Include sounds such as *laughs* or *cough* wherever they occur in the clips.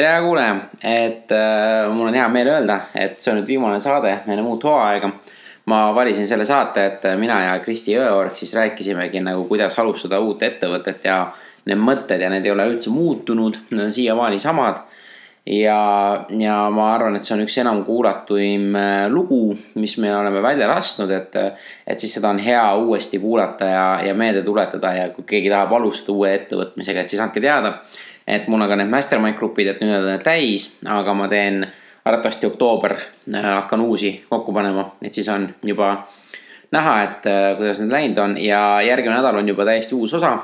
tere, hea kuulaja, et äh, mul on hea meel öelda, et see on nüüd viimane saade enne uut hooaega. ma valisin selle saate, et mina ja Kristi Jõeorg siis rääkisimegi nagu, kuidas alustada uut ettevõtet ja need mõtted ja need ei ole üldse muutunud, need on siiamaani samad. ja, ja ma arvan, et see on üks enam kuulatuim äh, lugu, mis me oleme välja lasknud, et, et siis seda on hea uuesti kuulata ja, ja meelde tuletada ja kui keegi tahab alustada uue ettevõtmisega, et siis andke teada et mul on ka need mastermind grupid, et nüüd on need täis, aga ma teen arvatavasti oktoober äh, hakkan uusi kokku panema, et siis on juba näha, et äh, kuidas need läinud on ja järgmine nädal on juba täiesti uus osa.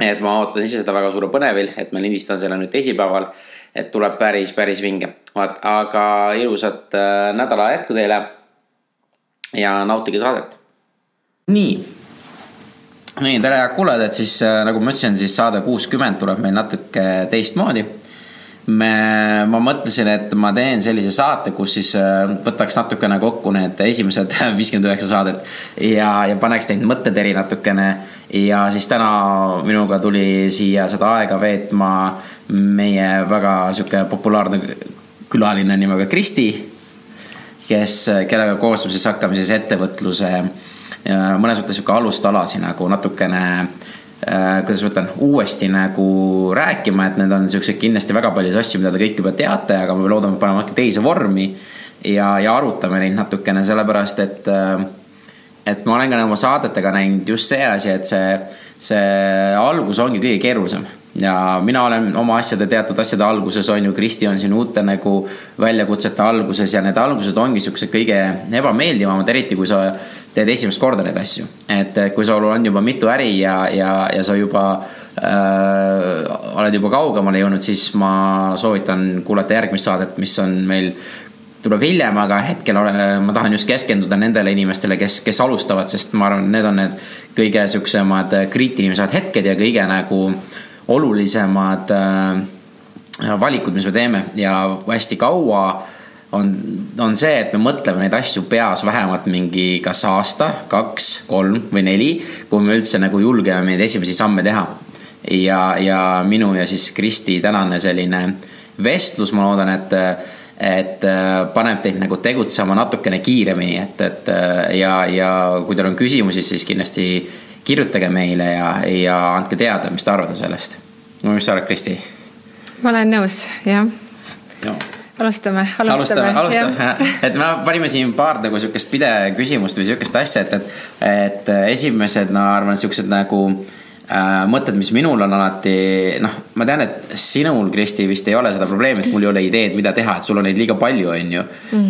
et ma ootan ise seda väga suure põnevil, et ma lindistan selle nüüd teisipäeval, et tuleb päris, päris vinge. vaat, aga ilusat äh, nädala jätku teile. ja nautige saadet. nii nii, tere head kuulajad, et siis äh, nagu ma ütlesin, siis saade kuuskümmend tuleb meil natuke teistmoodi. me, ma mõtlesin, et ma teen sellise saate, kus siis äh, võtaks natukene kokku need esimesed *laughs* viiskümmend üheksa saadet ja, ja paneks neid mõtted natukene. ja siis täna minuga tuli siia seda aega veetma meie väga sihuke populaarne külaline nimega Kristi, kes, kellega koos me siis hakkame siis ettevõtluse mõnes mõttes sihuke alustalasi nagu natukene äh, kuidas ma ütlen, uuesti nagu rääkima, et need on siuksed kindlasti väga palju asju, mida te kõik juba teate, aga me loodame, paneme natuke teise vormi. ja, ja arutame neid natukene sellepärast, et, äh, et ma olen ka oma saadetega näinud just see asi, et see, see algus ongi kõige keerulisem ja mina olen oma asjade, teatud asjade alguses on ju, Kristi on siin uute nagu väljakutsete alguses ja need algused ongi siuksed kõige ebameeldivamad, eriti kui sa teed esimest korda neid asju. et kui sul on juba mitu äri ja, ja, ja sa juba äh, oled juba kaugemale jõudnud, siis ma soovitan kuulata järgmist saadet, mis on meil tuleb hiljem, aga hetkel ole, ma tahan just keskenduda nendele inimestele, kes, kes alustavad, sest ma arvan, need on need kõige siuksemad kriitilisemad hetked ja kõige nagu olulisemad äh, valikud, mis me teeme ja hästi kaua äh, on, on see, et me mõtleme neid asju peas vähemalt mingi kas aasta, kaks, kolm või neli, kui me üldse nagu julgeme neid esimesi samme teha. ja, ja minu ja siis Kristi tänane selline vestlus, ma loodan, et, et äh, paneb teid nagu tegutsema natukene kiiremini, et, et äh, ja, ja kui teil on küsimusi, siis kindlasti kirjutage meile ja, ja andke teada, mis te arvate sellest. mis sa arvad, Kristi? ma olen nõus, jah alustame, alustame. alustame, alustame, *laughs* et me panime siin paar nagu sihukest pideküsimust või sihukest asja, et, et, et esimesed, no arvan, siuksed nagu äh, mõtted, mis minul on alati, noh, ma tean, et sinul, Kristi, vist ei ole seda probleemi, et mul ei ole ideed, mida teha, et sul on neid liiga palju, on ju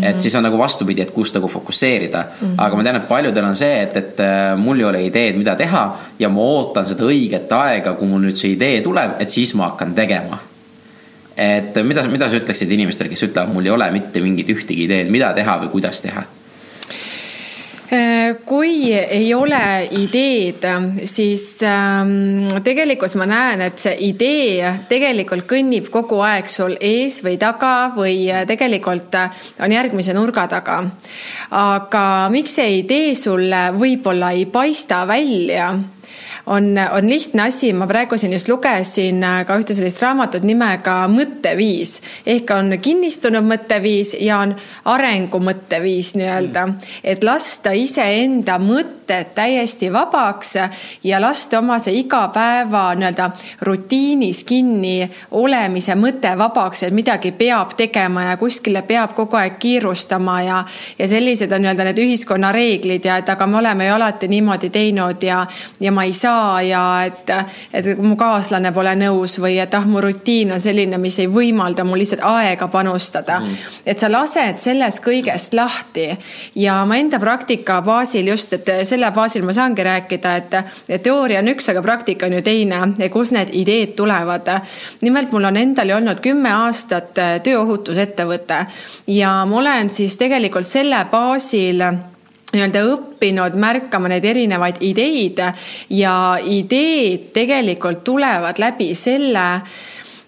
et siis on nagu vastupidi, et kust nagu fokusseerida mm. -hmm. aga ma tean, et paljudel on see, et, et äh, mul ei ole ideed, mida teha ja ma ootan seda õiget aega, kui mul nüüd see idee tuleb, et siis ma hakkan tegema et mida, mida sa ütleksid inimestele, kes ütlevad, mul ei ole mitte mingit ühtegi ideed, mida teha või kuidas teha? Äh, kui ei ole ideed, siis ähm, tegelikult ma näen, et see idee tegelikult kõnnib kogu aeg sul ees või taga või tegelikult on järgmise nurga taga. aga miks see idee sulle võib-olla ei paista välja on, on lihtne asi, ma praegu siin just lugesin äh, ka ühte sellist raamatut nimega Mõtteviis. Ehk on kinnistunud mõtteviis ja on arengu mõtteviis nii-öelda, et lasta iseenda mõtted täiesti vabaks ja lasta oma see igapäeva nii-öelda rutiinis kinni olemise mõte vabaks, et midagi peab tegema ja kuskile peab kogu aeg kiirustama ja, ja sellised on nii-öelda need ühiskonna reeglid ja et aga me oleme ju alati niimoodi teinud ja, ja ma ei saa saa ja et, et mu kaaslane pole nõus või et ah, mu rutiin on selline, mis ei võimalda mul lihtsalt aega panustada. Mm.. et sa lased sellest kõigest lahti. Ja ma enda praktika baasil just, et selle baasil ma saangi rääkida, et, teooria on üks, aga praktika on ju teine, kust need ideed tulevad. nimelt mul on endal ju olnud kümme aastat tööohutusettevõte ja ma olen siis tegelikult selle baasil nii-öelda õppinud märkama neid erinevaid ideid ja ideed tegelikult tulevad läbi selle,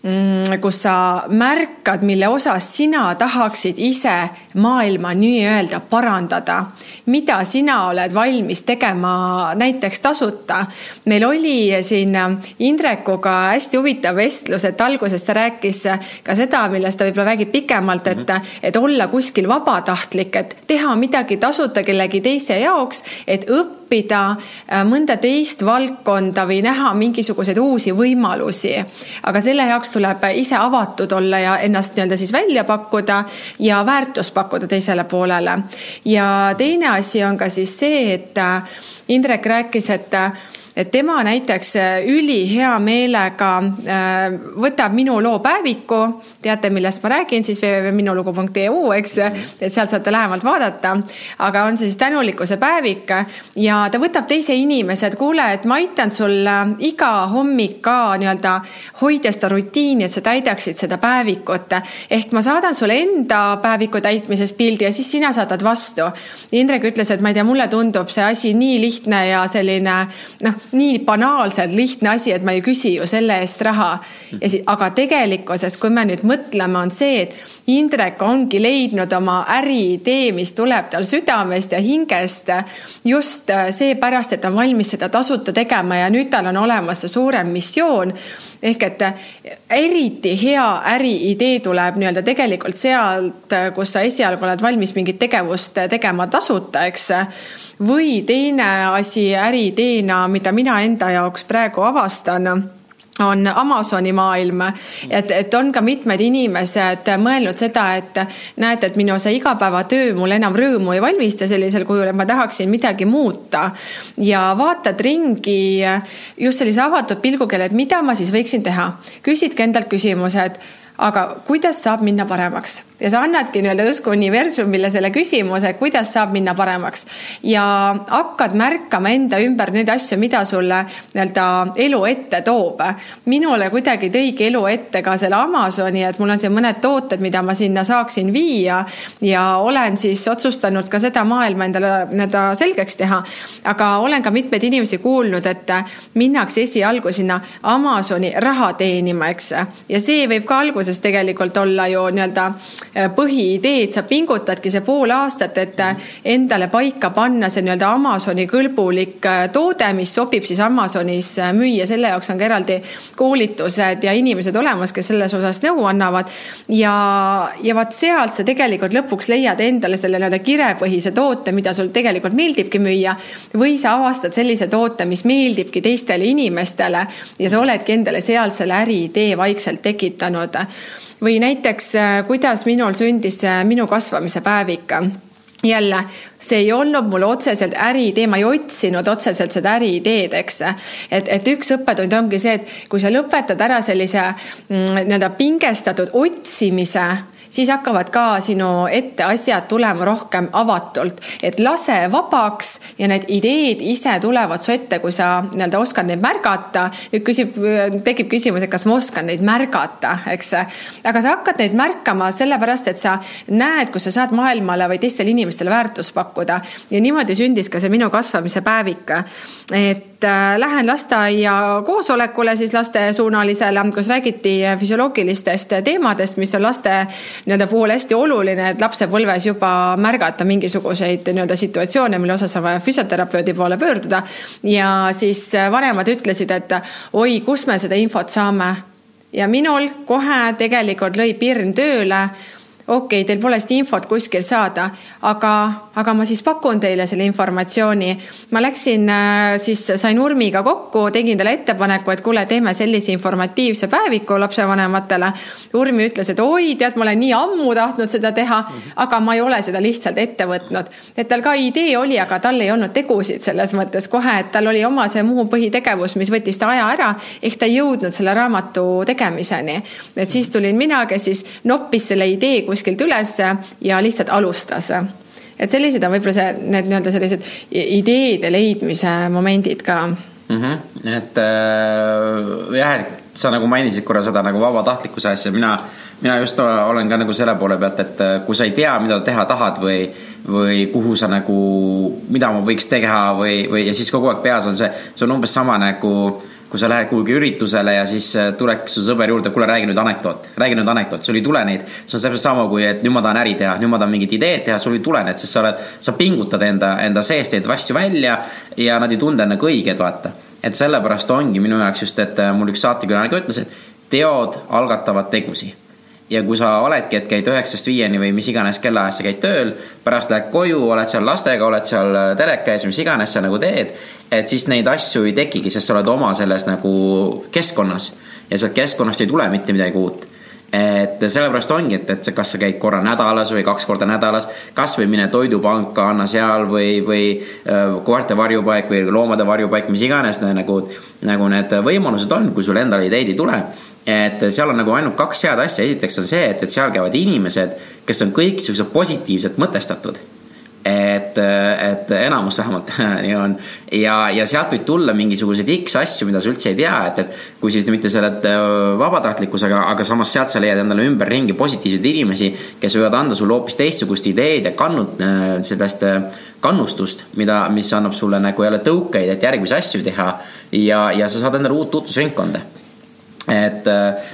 mm, kus sa märkad, mille osas sina tahaksid ise maailma nii-öelda parandada. mida sina oled valmis tegema näiteks tasuta? meil oli siin Indrekuga hästi huvitav vestlus, et alguses ta rääkis ka seda, millest ta võib-olla räägib pikemalt, et, mhm. et olla kuskil vabatahtlik, et teha midagi tasuta kellegi teise jaoks, et õppida äh, mõnda teist valdkonda või näha mingisuguseid uusi võimalusi. aga selle jaoks tuleb ise avatud olla ja ennast nii-öelda siis välja pakkuda ja väärtust pakkuda teisele poolele. ja teine asi on ka siis see, et äh, Indrek rääkis, et äh, et tema näiteks äh, ülihea meelega äh, võtab minu loo päeviku, teate, millest ma räägin siis www.minulugu.eu, eks, et sealt saate lähemalt vaadata. aga on see siis tänulikkuse päevik ja ta võtab teise inimese, et kuule, et ma aitan sul äh, iga hommik ka nii-öelda hoida seda rutiini, et sa täidaksid seda päevikut. ehk ma saadan sulle enda päeviku täitmisest pildi ja siis sina saadad vastu. Indrek ütles, et ma ei tea, mulle tundub see asi nii lihtne ja selline noh, nii banaalselt lihtne asi, et ma ei küsi ju selle eest raha. ja siis, aga tegelikkuses, kui me nüüd mõtleme, on see, et Indrek ongi leidnud oma äriidee, mis tuleb tal südamest ja hingest just seepärast, et ta on valmis seda tasuta tegema ja nüüd tal on olemas see suurem missioon. ehk et eriti hea äriidee tuleb nii-öelda tegelikult sealt, kus sa esialgu oled valmis mingit tegevust tegema tasuta, eks või teine asi äriideena, mida mina enda jaoks praegu avastan on Amazoni maailm, et, et on ka mitmed inimesed mõelnud seda, et näete, et minu see igapäevatöö mul enam rõõmu ei valmista sellisel kujul, et ma tahaksin midagi muuta. ja vaatad ringi just sellise avatud pilguga, et mida ma siis võiksin teha. küsidki endalt küsimuse, et aga kuidas saab minna paremaks ja sa annadki nii-öelda justkui universumile selle küsimuse, kuidas saab minna paremaks ja hakkad märkama enda ümber neid asju, mida sulle nii-öelda elu ette toob. minule kuidagi tõigi elu ette ka selle Amazoni, et mul on siin mõned tooted, mida ma sinna saaksin viia ja olen siis otsustanud ka seda maailma endale nii-öelda selgeks teha. aga olen ka mitmeid inimesi kuulnud, et minnakse esialgu sinna Amazoni raha teenima, eks. ja see võib ka alguses tegelikult olla ju nii-öelda Äh, põhiideed, sa pingutadki see pool aastat, et äh, endale paika panna see nii-öelda Amazoni kõlbulik äh, toode, mis sobib siis Amazonis müüa, selle jaoks on ka eraldi koolitused ja inimesed olemas, kes selles osas nõu annavad. ja, ja vaat sealt sa tegelikult lõpuks leiad endale selle nii-öelda kirepõhise toote, mida sul tegelikult meeldibki müüa. või sa avastad sellise toote, mis meeldibki teistele inimestele ja sa oledki endale seal selle äriidee vaikselt tekitanud või näiteks, äh, kuidas minul sündis äh, minu kasvamise päevik jälle, see ei olnud mul otseselt äriidee, ma ei otsinud otseselt seda äriideed, eks. et, et üks õppetund ongi see, et kui sa lõpetad ära sellise mm, nii-öelda pingestatud otsimise siis hakkavad ka sinu ette asjad tulema rohkem avatult, et lase vabaks ja need ideed ise tulevad su ette, kui sa nii-öelda oskad neid märgata. nüüd küsib, tekib küsimus, et kas ma oskan neid märgata, eks. aga sa hakkad neid märkama sellepärast, et sa näed, kus sa saad maailmale või teistele inimestele väärtust pakkuda ja niimoodi sündis ka see minu kasvamise päevik. et äh, lähen lasteaia koosolekule siis lastesuunalisele, kus räägiti füsioloogilistest teemadest, mis on laste nii-öelda puhul hästi oluline, et lapsepõlves juba märgata mingisuguseid nii-öelda situatsioone, mille osas on vaja füsioterapeudi poole pöörduda. ja siis vanemad ütlesid, et oi, kus me seda infot saame. ja minul kohe tegelikult lõi pirn tööle okei okay,, teil pole seda infot kuskil saada, aga, aga ma siis pakun teile selle informatsiooni. ma läksin äh, siis, sain Urmiga kokku, tegin talle ettepaneku, et kuule, teeme sellise informatiivse päeviku lapsevanematele. Urmi ütles, et oi, tead, ma olen nii ammu tahtnud seda teha, aga ma ei ole seda lihtsalt ette võtnud. et tal ka idee oli, aga tal ei olnud tegusid selles mõttes kohe, et tal oli oma see muu põhitegevus, mis võttis ta aja ära, ehk ta ei jõudnud selle raamatu tegemiseni. et siis tulin mina, kes siis noppis selle idee kuskil kuskilt ülesse ja lihtsalt alustas. et sellised on võib-olla see, need nii-öelda sellised ideede leidmise momendid ka mm. -hmm. et äh, jah, et sa nagu mainisid korra seda nagu vabatahtlikkuse asja, mina, mina just olen ka nagu selle poole pealt, et äh, kui sa ei tea, mida teha tahad või, või kuhu sa nagu, mida ma võiks teha või, või ja siis kogu aeg peas on see, see on umbes sama nagu kui sa lähed kuhugi üritusele ja siis äh, tuleks su sõber juurde, kuule, räägi nüüd anekdoot, räägi nüüd anekdoot, sul ei tule neid. see on täpselt sama kui, et nüüd ma tahan äri teha, nüüd ma tahan mingit ideed teha, sul ei tule need, sest sa oled, sa pingutad enda, enda sees, teed asju välja ja nad ei tundu nagu õiged, vaata. Et sellepärast ongi minu jaoks just, et äh, mul üks saatekülaline ka ütles, et teod algatavad tegusi. Ja kui sa oledki, et käid üheksast viieni või mis iganes kellaajast sa käid tööl, pärast lähed koju, oled seal lastega, oled seal äh, teleka ees, mis iganes sa nagu teed, et siis neid asju ei tekigi, sest sa oled oma selles nagu keskkonnas. Ja sealt keskkonnast ei tule mitte midagi uut et sellepärast ongi, et, et kas sa käid korra nädalas või kaks korda nädalas, kasvõi mine toidupanka, anna seal või, või koerte varjupaik või loomade varjupaik, mis iganes nagu, nagu need võimalused on, kui sul endal ideid ei tule et seal on nagu ainult kaks head asja, esiteks on see, et, et seal käivad inimesed, kes on kõik siuksed positiivselt mõtestatud. Et, et enamus vähemalt *laughs* nii on. Ja, ja sealt võib tulla mingisuguseid X asju, mida sa üldse ei tea, et, et kui siis mitte selle äh, vabatahtlikkusega, aga samas sealt sa leiad endale ümberringi positiivseid inimesi, kes võivad anda sulle hoopis teistsugust ideed ja kannut-, äh, sellest äh, kannustust, mida, mis annab sulle nagu jälle tõukeid, et järgmisi asju teha. Ja, ja sa saad endale uut tutvusringkonda et,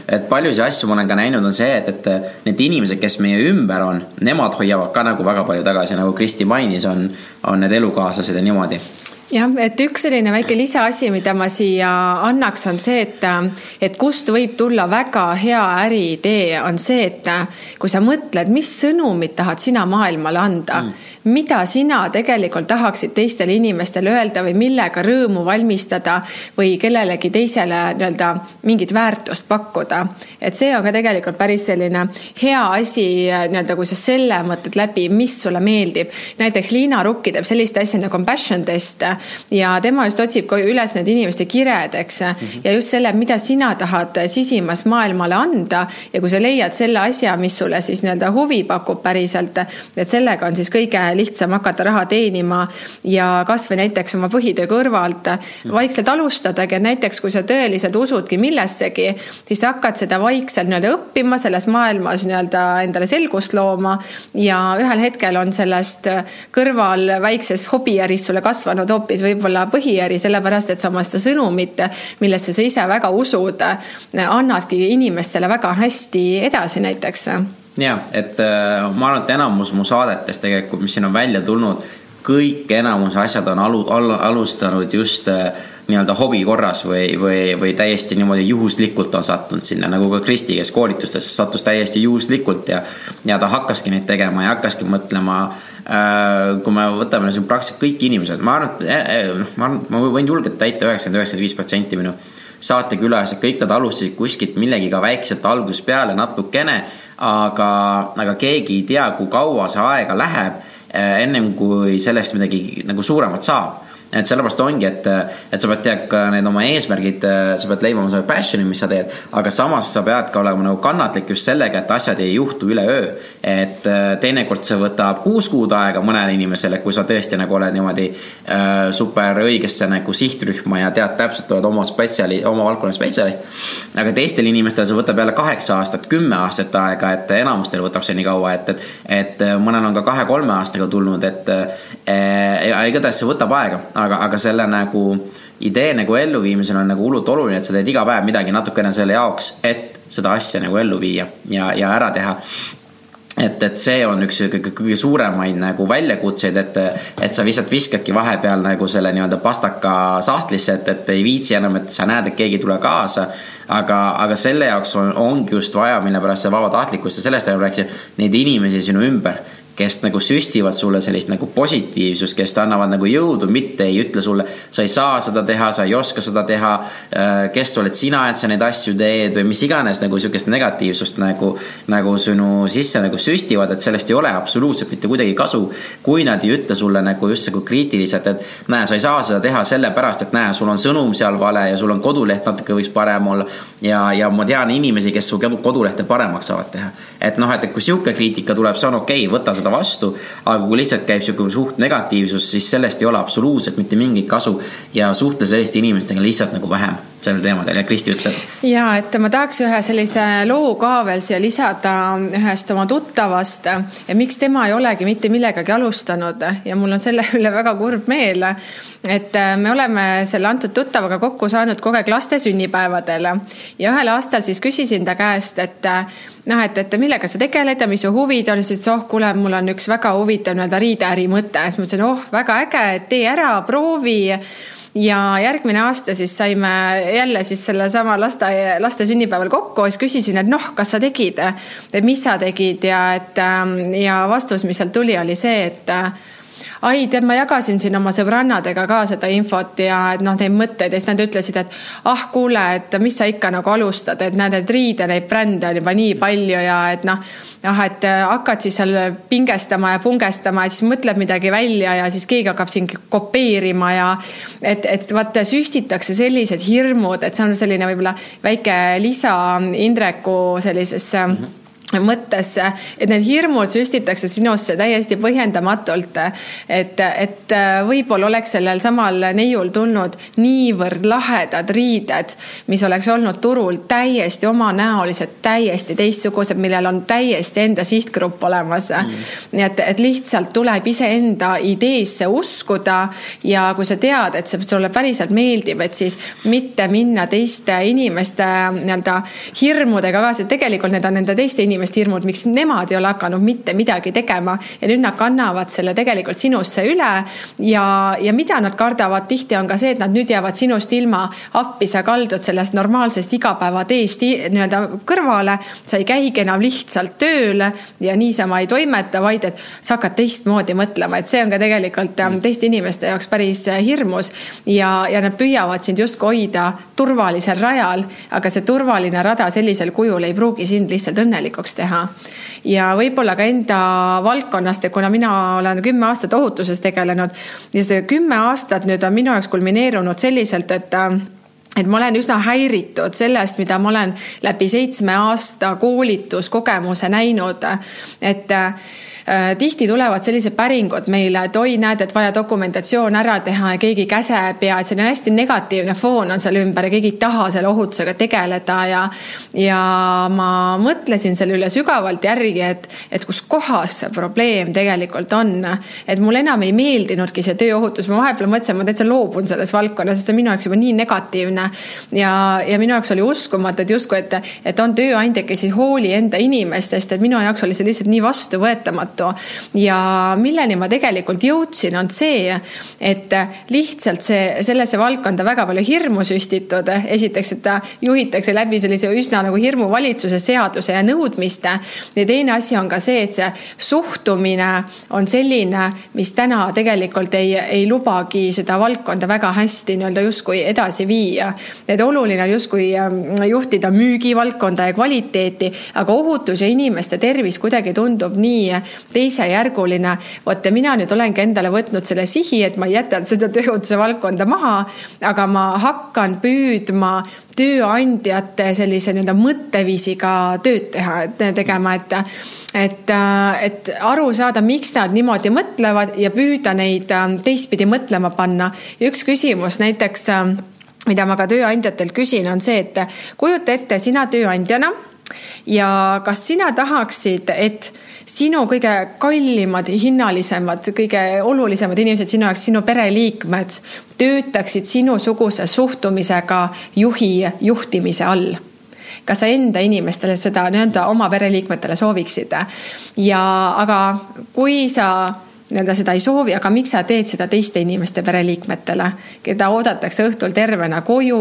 et paljusid asju ma olen ka näinud, on see, et, et need inimesed, kes meie ümber on, nemad hoiavad ka nagu väga palju tagasi, nagu Kristi mainis, on, on need elukaaslased ja niimoodi. Jah, et üks selline väike lisaasi, mida ma siia annaks, on see, et, et kust võib tulla väga hea äriidee, on see, et kui sa mõtled, mis sõnumit tahad sina maailmale anda mm mida sina tegelikult tahaksid teistele inimestele öelda või millega rõõmu valmistada või kellelegi teisele nii-öelda mingit väärtust pakkuda. et see on ka tegelikult päris selline hea asi nii-öelda, kui sa selle mõtled läbi, mis sulle meeldib. näiteks Liina Rukki teeb sellist asja nagu compassion test ja tema just otsib üles need inimeste kired, eks mm. -hmm. ja just selle, mida sina tahad sisimas maailmale anda ja kui sa leiad selle asja, mis sulle siis nii-öelda huvi pakub päriselt, et sellega on siis kõige lihtsam hakata raha teenima ja kasvõi näiteks oma põhitöö kõrvalt vaikselt alustadagi, et näiteks kui sa tõeliselt usudki millessegi, siis sa hakkad seda vaikselt nii-öelda õppima selles maailmas nii-öelda endale selgust looma. Ja ühel hetkel on sellest kõrval väiksest hobiärist sulle kasvanud hoopis võib-olla põhiäri, sellepärast et sa oma seda sõnumit, millesse sa ise väga usud, annadki inimestele väga hästi edasi näiteks ja, et äh, ma arvan, et enamus mu saadetest tegelikult, mis siin on välja tulnud, kõik enamus asjad on alu, al, alustanud just äh, nii-öelda hobi korras või, või, või täiesti niimoodi juhuslikult on sattunud sinna, nagu ka Kristi, kes koolitustesse sattus täiesti juhuslikult ja, ja ta hakkaski neid tegema ja hakkaski mõtlema äh,. kui me võtame siin praktiliselt kõik inimesed, ma arvan, et noh, ma arvan, ma võin julgelt täita üheksakümmend, üheksakümmend viis protsenti minu saatekülalised, kõik nad alustasid kuskilt millegiga väikselt algusest peale natukene aga, aga keegi ei tea, kui kaua see aega läheb eh, ennem kui sellest midagi nagu suuremat saab et sellepärast ongi, et, et sa pead tead ka need oma eesmärgid, sa pead leidma selle passion'i, mis sa teed, aga samas sa pead ka olema nagu kannatlik just sellega, et asjad ei juhtu üleöö. et äh, teinekord see võtab kuus kuud aega mõnele inimesele, kui sa tõesti nagu oled niimoodi äh, super õigesse nagu sihtrühma ja tead täpselt, oled oma spetsiali, oma valdkonna spetsialist. aga teistel inimestel see võtab jälle kaheksa aastat, kümme aastat aega, et enamustel võtab see nii kaua, et, et, et mõnel on ka kahe-kolme aastaga tulnud, et äh, igatahes see võtab aega aga, aga selle nagu idee nagu elluviimisel on nagu hullult oluline, et sa teed iga päev midagi natukene selle jaoks, et seda asja nagu ellu viia ja, ja ära teha et, et see on üks kõige, kõige suuremaid nagu väljakutseid, et, et sa lihtsalt viskadki vahepeal nagu selle nii-öelda pastaka sahtlisse, et, et ei viitsi enam, et sa näed, et keegi ei tule kaasa. aga, aga selle jaoks on, ongi just vaja, mille pärast see vabatahtlikkus ja sellest rääkisin, neid inimesi sinu ümber kes nagu süstivad sulle sellist nagu positiivsust, kes annavad nagu jõudu, mitte ei ütle sulle, sa ei saa seda teha, sa ei oska seda teha. Äh, kes oled sina, et sa neid asju teed või mis iganes nagu sihukest negatiivsust nagu, nagu sinu sisse nagu süstivad, et sellest ei ole absoluutselt mitte kuidagi kasu. kui nad ei ütle sulle nagu just nagu kriitiliselt, et näe, sa ei saa seda teha sellepärast, et näe, sul on sõnum seal vale ja sul on koduleht natuke võiks parem olla. ja, ja ma tean inimesi, kes su kodulehte paremaks saavad teha. et noh, et kui sihuke kriitika tuleb, see on okei okay,, võta seda seda vastu. aga kui lihtsalt käib sihuke suht negatiivsus, siis sellest ei ole absoluutselt mitte mingit kasu ja suhtle selliste inimestega lihtsalt nagu vähem sel teemadel ja Kristi ütleb. ja et ma tahaks ühe sellise loo ka veel siia lisada ühest oma tuttavast. Ja miks tema ei olegi mitte millegagi alustanud? Ja mul on selle üle väga kurb meel. et me oleme selle antud tuttavaga kokku saanud kogu aeg laste sünnipäevadel. Ja ühel aastal siis küsisin ta käest, et noh, et, et millega sa tegeled ja mis su huvid on, siis ta ütles, oh kuule, mul on üks väga huvitav nii-öelda riideäri mõte, siis ma ütlesin, oh väga äge, tee ära, proovi ja järgmine aasta siis saime jälle siis sellesama laste, laste sünnipäeval kokku, siis küsisin, et noh, kas sa tegid, et mis sa tegid ja et ja vastus, mis sealt tuli, oli see, et ai, tead, ma jagasin siin oma sõbrannadega ka seda infot ja et noh, neid mõtteid ja siis nad ütlesid, et ah, kuule, et mis sa ikka nagu alustad, et näed, et riide neid brände on juba nii palju ja et noh, noh, et hakkad siis seal pingestama ja pungestama ja siis mõtled midagi välja ja siis keegi hakkab sind kopeerima ja et, et vaata, süstitakse sellised hirmud, et see on selline võib-olla väike lisa Indreku sellisesse mm. -hmm mõttesse, et need hirmud süstitakse sinusse täiesti põhjendamatult. et, et võib-olla oleks sellel samal neiul tulnud niivõrd lahedad riided, mis oleks olnud turul täiesti omanäolised, täiesti teistsugused, millel on täiesti enda sihtgrupp olemas. Mm.. nii et, et lihtsalt tuleb iseenda ideesse uskuda ja kui sa tead, et see sulle päriselt meeldib, et siis mitte minna teiste inimeste nii-öelda hirmudega kaasa, tegelikult need on nende teiste inimeste inimeste hirmud, miks nemad ei ole hakanud mitte midagi tegema ja nüüd nad kannavad selle tegelikult sinusse üle. ja, ja mida nad kardavad tihti on ka see, et nad nüüd jäävad sinust ilma. appi sa kaldud sellest normaalsest igapäevateest nii-öelda kõrvale. sa ei käigi enam lihtsalt tööl ja niisama ei toimeta, vaid et sa hakkad teistmoodi mõtlema, et see on ka tegelikult ähm, teiste inimeste jaoks päris äh, hirmus. ja, ja nad püüavad sind justkui hoida turvalisel rajal, aga see turvaline rada sellisel kujul ei pruugi sind lihtsalt õnnelikuks paremaks teha. ja võib-olla ka enda valdkonnast ja kuna mina olen kümme aastat ohutuses tegelenud ja see kümme aastat nüüd on minu jaoks kulmineerunud selliselt, et et ma olen üsna häiritud sellest, mida ma olen läbi seitsme aasta koolituskogemuse näinud, et tihti tulevad sellised päringud meile, et oi, näed, et vaja dokumentatsioon ära teha ja keegi käseb ja et selline hästi negatiivne foon on seal ümber ja keegi ei taha selle ohutusega tegeleda ja. ja ma mõtlesin selle üle sügavalt järgi, et, et kus kohas see probleem tegelikult on. et mulle enam ei meeldinudki see tööohutus, ma vahepeal mõtlesin, ma täitsa loobun selles valdkonnas, et see on minu jaoks juba nii negatiivne. ja, ja minu jaoks oli uskumatu, et justkui, et, et on tööandjaid, kes ei hooli enda inimestest, et minu jaoks oli see lihtsalt nii vastuvõetamatu raamatu. ja milleni ma tegelikult jõudsin, on see, et lihtsalt see, sellesse valdkonda väga palju hirmu süstitud. esiteks, et ta juhitakse läbi sellise üsna nagu hirmuvalitsuse seaduse ja nõudmiste. ja teine asi on ka see, et see suhtumine on selline, mis täna tegelikult ei, ei lubagi seda valdkonda väga hästi nii-öelda justkui edasi viia. et oluline on justkui ähm, juhtida müügivaldkonda ja kvaliteeti, aga ohutus ja inimeste tervis kuidagi tundub nii teisejärguline. vot ja mina nüüd olengi endale võtnud selle sihi, et ma ei jäta seda tööohutuse valdkonda maha, aga ma hakkan püüdma tööandjate sellise nii-öelda mõtteviisiga tööd teha, tegema, et, et, et aru saada, miks nad niimoodi mõtlevad ja püüda neid ähm, teistpidi mõtlema panna. ja üks küsimus näiteks, ähm, mida ma ka tööandjatelt küsin, on see, et kujuta ette, sina tööandjana ja kas sina tahaksid, et sinu kõige kallimad, hinnalisemad, kõige olulisemad inimesed sinu jaoks, sinu pereliikmed töötaksid sinusuguse suhtumisega juhi juhtimise all kas sa enda inimestele seda nii-öelda oma pereliikmetele sooviksid? ja aga kui sa nii-öelda seda ei soovi, aga miks sa teed seda teiste inimeste pereliikmetele, keda oodatakse õhtul tervena koju,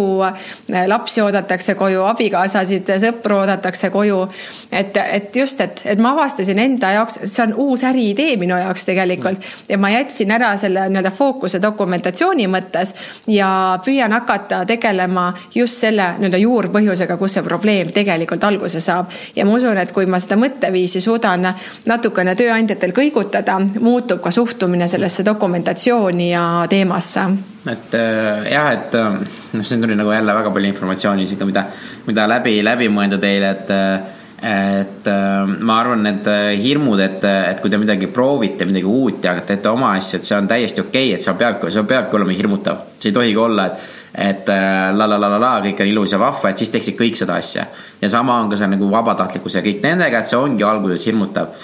lapsi oodatakse koju, abikaasasid, sõpru oodatakse koju. et, et just, et, et ma avastasin enda jaoks, see on uus äriidee minu jaoks tegelikult ja ma jätsin ära selle nii-öelda fookuse dokumentatsiooni mõttes ja püüan hakata tegelema just selle nii-öelda juurpõhjusega, kus see probleem tegelikult alguse saab. ja ma usun, et kui ma seda mõtteviisi suudan natukene tööandjatel kõigutada, muutub muutub ka suhtumine sellesse dokumentatsiooni ja teemasse. et äh, jah, et äh, noh, siin tuli nagu jälle väga palju informatsiooni isegi, mida, mida läbi, läbi mõelda teile, et äh, et ma arvan, need hirmud, et, et kui te midagi proovite, midagi uut ja teete oma asja, et see on täiesti okei okay,, et seal peabki, seal peabki olema hirmutav. see ei tohigi olla, et et la la la la la, kõik on ilus ja vahva, et siis teeksid kõik seda asja. ja sama on ka see nagu vabatahtlikkus ja kõik nendega, et see ongi alguses hirmutav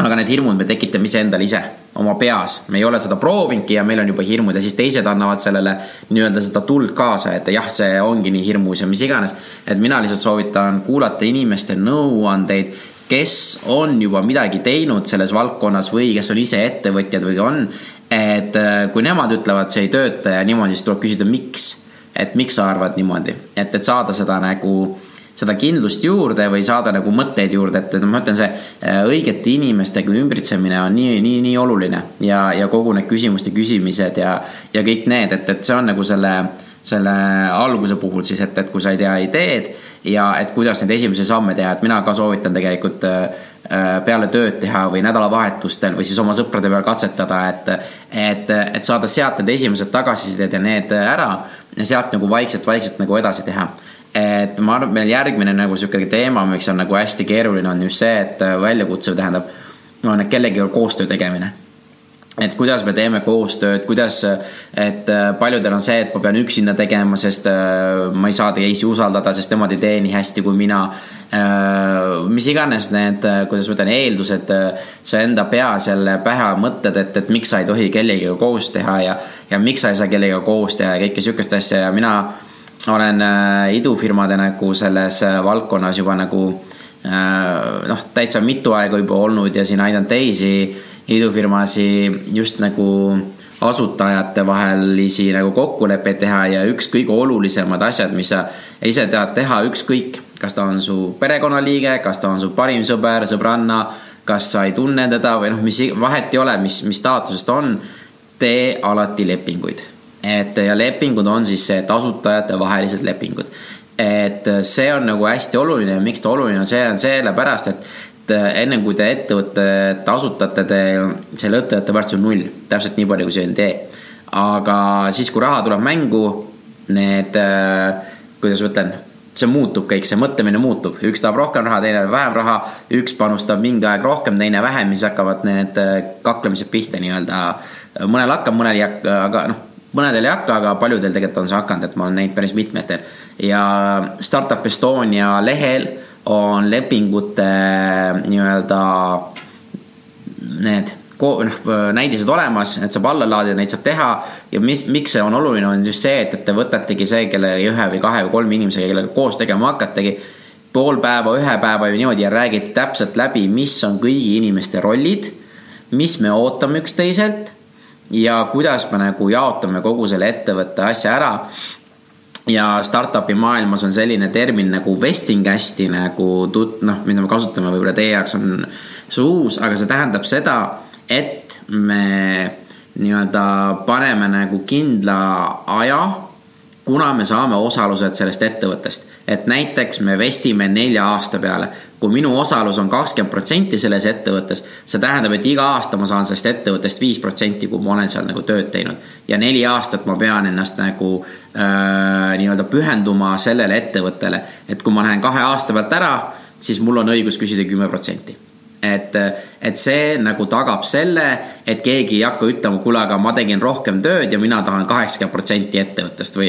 aga need hirmud me tekitame iseendale ise oma peas, me ei ole seda proovinudki ja meil on juba hirmud ja siis teised annavad sellele nii-öelda seda tuld kaasa, et jah, see ongi nii hirmus ja mis iganes. et mina lihtsalt soovitan kuulata inimeste nõuandeid, kes on juba midagi teinud selles valdkonnas või kes on ise ettevõtjad või on. et äh, kui nemad ütlevad, see ei tööta ja niimoodi, siis tuleb küsida, miks. et miks sa arvad niimoodi, et, et saada seda nagu seda kindlust juurde või saada nagu mõtteid juurde, et, et ma ütlen, see äh, õigete inimestega ümbritsemine on nii, nii, nii oluline ja, ja kogu need küsimuste küsimised ja, ja kõik need, et, et see on nagu selle, selle alguse puhul siis, et, et kui sa ei tea ideed ja et kuidas neid esimesi samme teha, et mina ka soovitan tegelikult äh, äh, peale tööd teha või nädalavahetustel või siis oma sõprade peal katsetada, et, et, et saada sealt need esimesed tagasisided ja need ära ja sealt nagu vaikselt-vaikselt nagu edasi teha et ma arvan, et meil järgmine nagu sihuke teema, mis on nagu hästi keeruline, on just see, et äh, väljakutse tähendab, on kellegagi koostöö tegemine et kuidas me teeme koostööd, kuidas, et äh, paljudel on see, et ma pean üksinda tegema, sest äh, ma ei saa teisi usaldada, sest nemad ei tee nii hästi kui mina. mis iganes need, kuidas ma ütlen, eeldused, sa enda peas jälle pähe mõtted, et, et miks sa ei tohi kellegagi koos teha ja, ja miks sa ei saa kellegagi koos teha ja kõike sihukest asja ja mina olen äh, idufirmade nagu selles äh, valdkonnas juba nagu äh, noh, täitsa mitu aega juba olnud ja siin aidanud teisi idufirmasi just nagu asutajate vahelisi nagu kokkuleppeid teha ja üks kõige olulisemad asjad, mis sa ise tead teha, ükskõik, kas ta on su perekonnaliige, kas ta on su parim sõber, sõbranna, kas sa ei tunne teda või noh, mis vahet ei ole, mis, mis staatusest on, tee alati lepinguid et ja lepingud on siis tasutajate vahelised lepingud. et see on nagu hästi oluline ja miks ta oluline on, see on sellepärast, et enne kui te ettevõtet asutate, te, selle ettevõtte väärtus on null, täpselt nii palju, kui see on tee. aga siis, kui raha tuleb mängu, need, kuidas ma ütlen, see muutub kõik, see mõtlemine muutub, üks tahab rohkem raha, teine vähem raha, üks panustab mingi aeg rohkem, teine vähem, siis hakkavad need kaklemised pihta nii-öelda. mõnel hakkab, mõnel ei hakka, aga noh mõnedel ei hakka, aga paljudel tegelikult on see hakanud, et ma olen näinud päris mitmetel. ja Startup Estonia lehel on lepingute nii-öelda need noh, näidised olemas, need saab alla laadida, neid saab teha. ja mis, miks see on oluline, on just see, et, et te võtategi see, kelle ühe või kahe või kolme inimesega, kellega koos tegema hakategi. pool päeva, ühe päeva või niimoodi ja räägite täpselt läbi, mis on kõigi inimeste rollid. mis me ootame üksteiselt ja kuidas me nagu jaotame kogu selle ettevõtte asja ära. ja startup'i maailmas on selline termin nagu vesting hästi nagu tut-, noh, mida me kasutame, võib-olla teie jaoks on see uus, aga see tähendab seda, et me nii-öelda paneme nagu kindla aja, kuna me saame osalused sellest ettevõttest. et näiteks me vestime nelja aasta peale kui minu osalus on kakskümmend protsenti selles ettevõttes, see tähendab, et iga aasta ma saan sellest ettevõttest viis protsenti, kui ma olen seal nagu tööd teinud. ja neli aastat ma pean ennast nagu äh, nii-öelda pühenduma sellele ettevõttele, et kui ma lähen kahe aasta pealt ära, siis mul on õigus küsida kümme protsenti et, et see nagu tagab selle, et keegi ei hakka ütlema, kuule, aga ma tegin rohkem tööd ja mina tahan kaheksakümmend protsenti ettevõttest või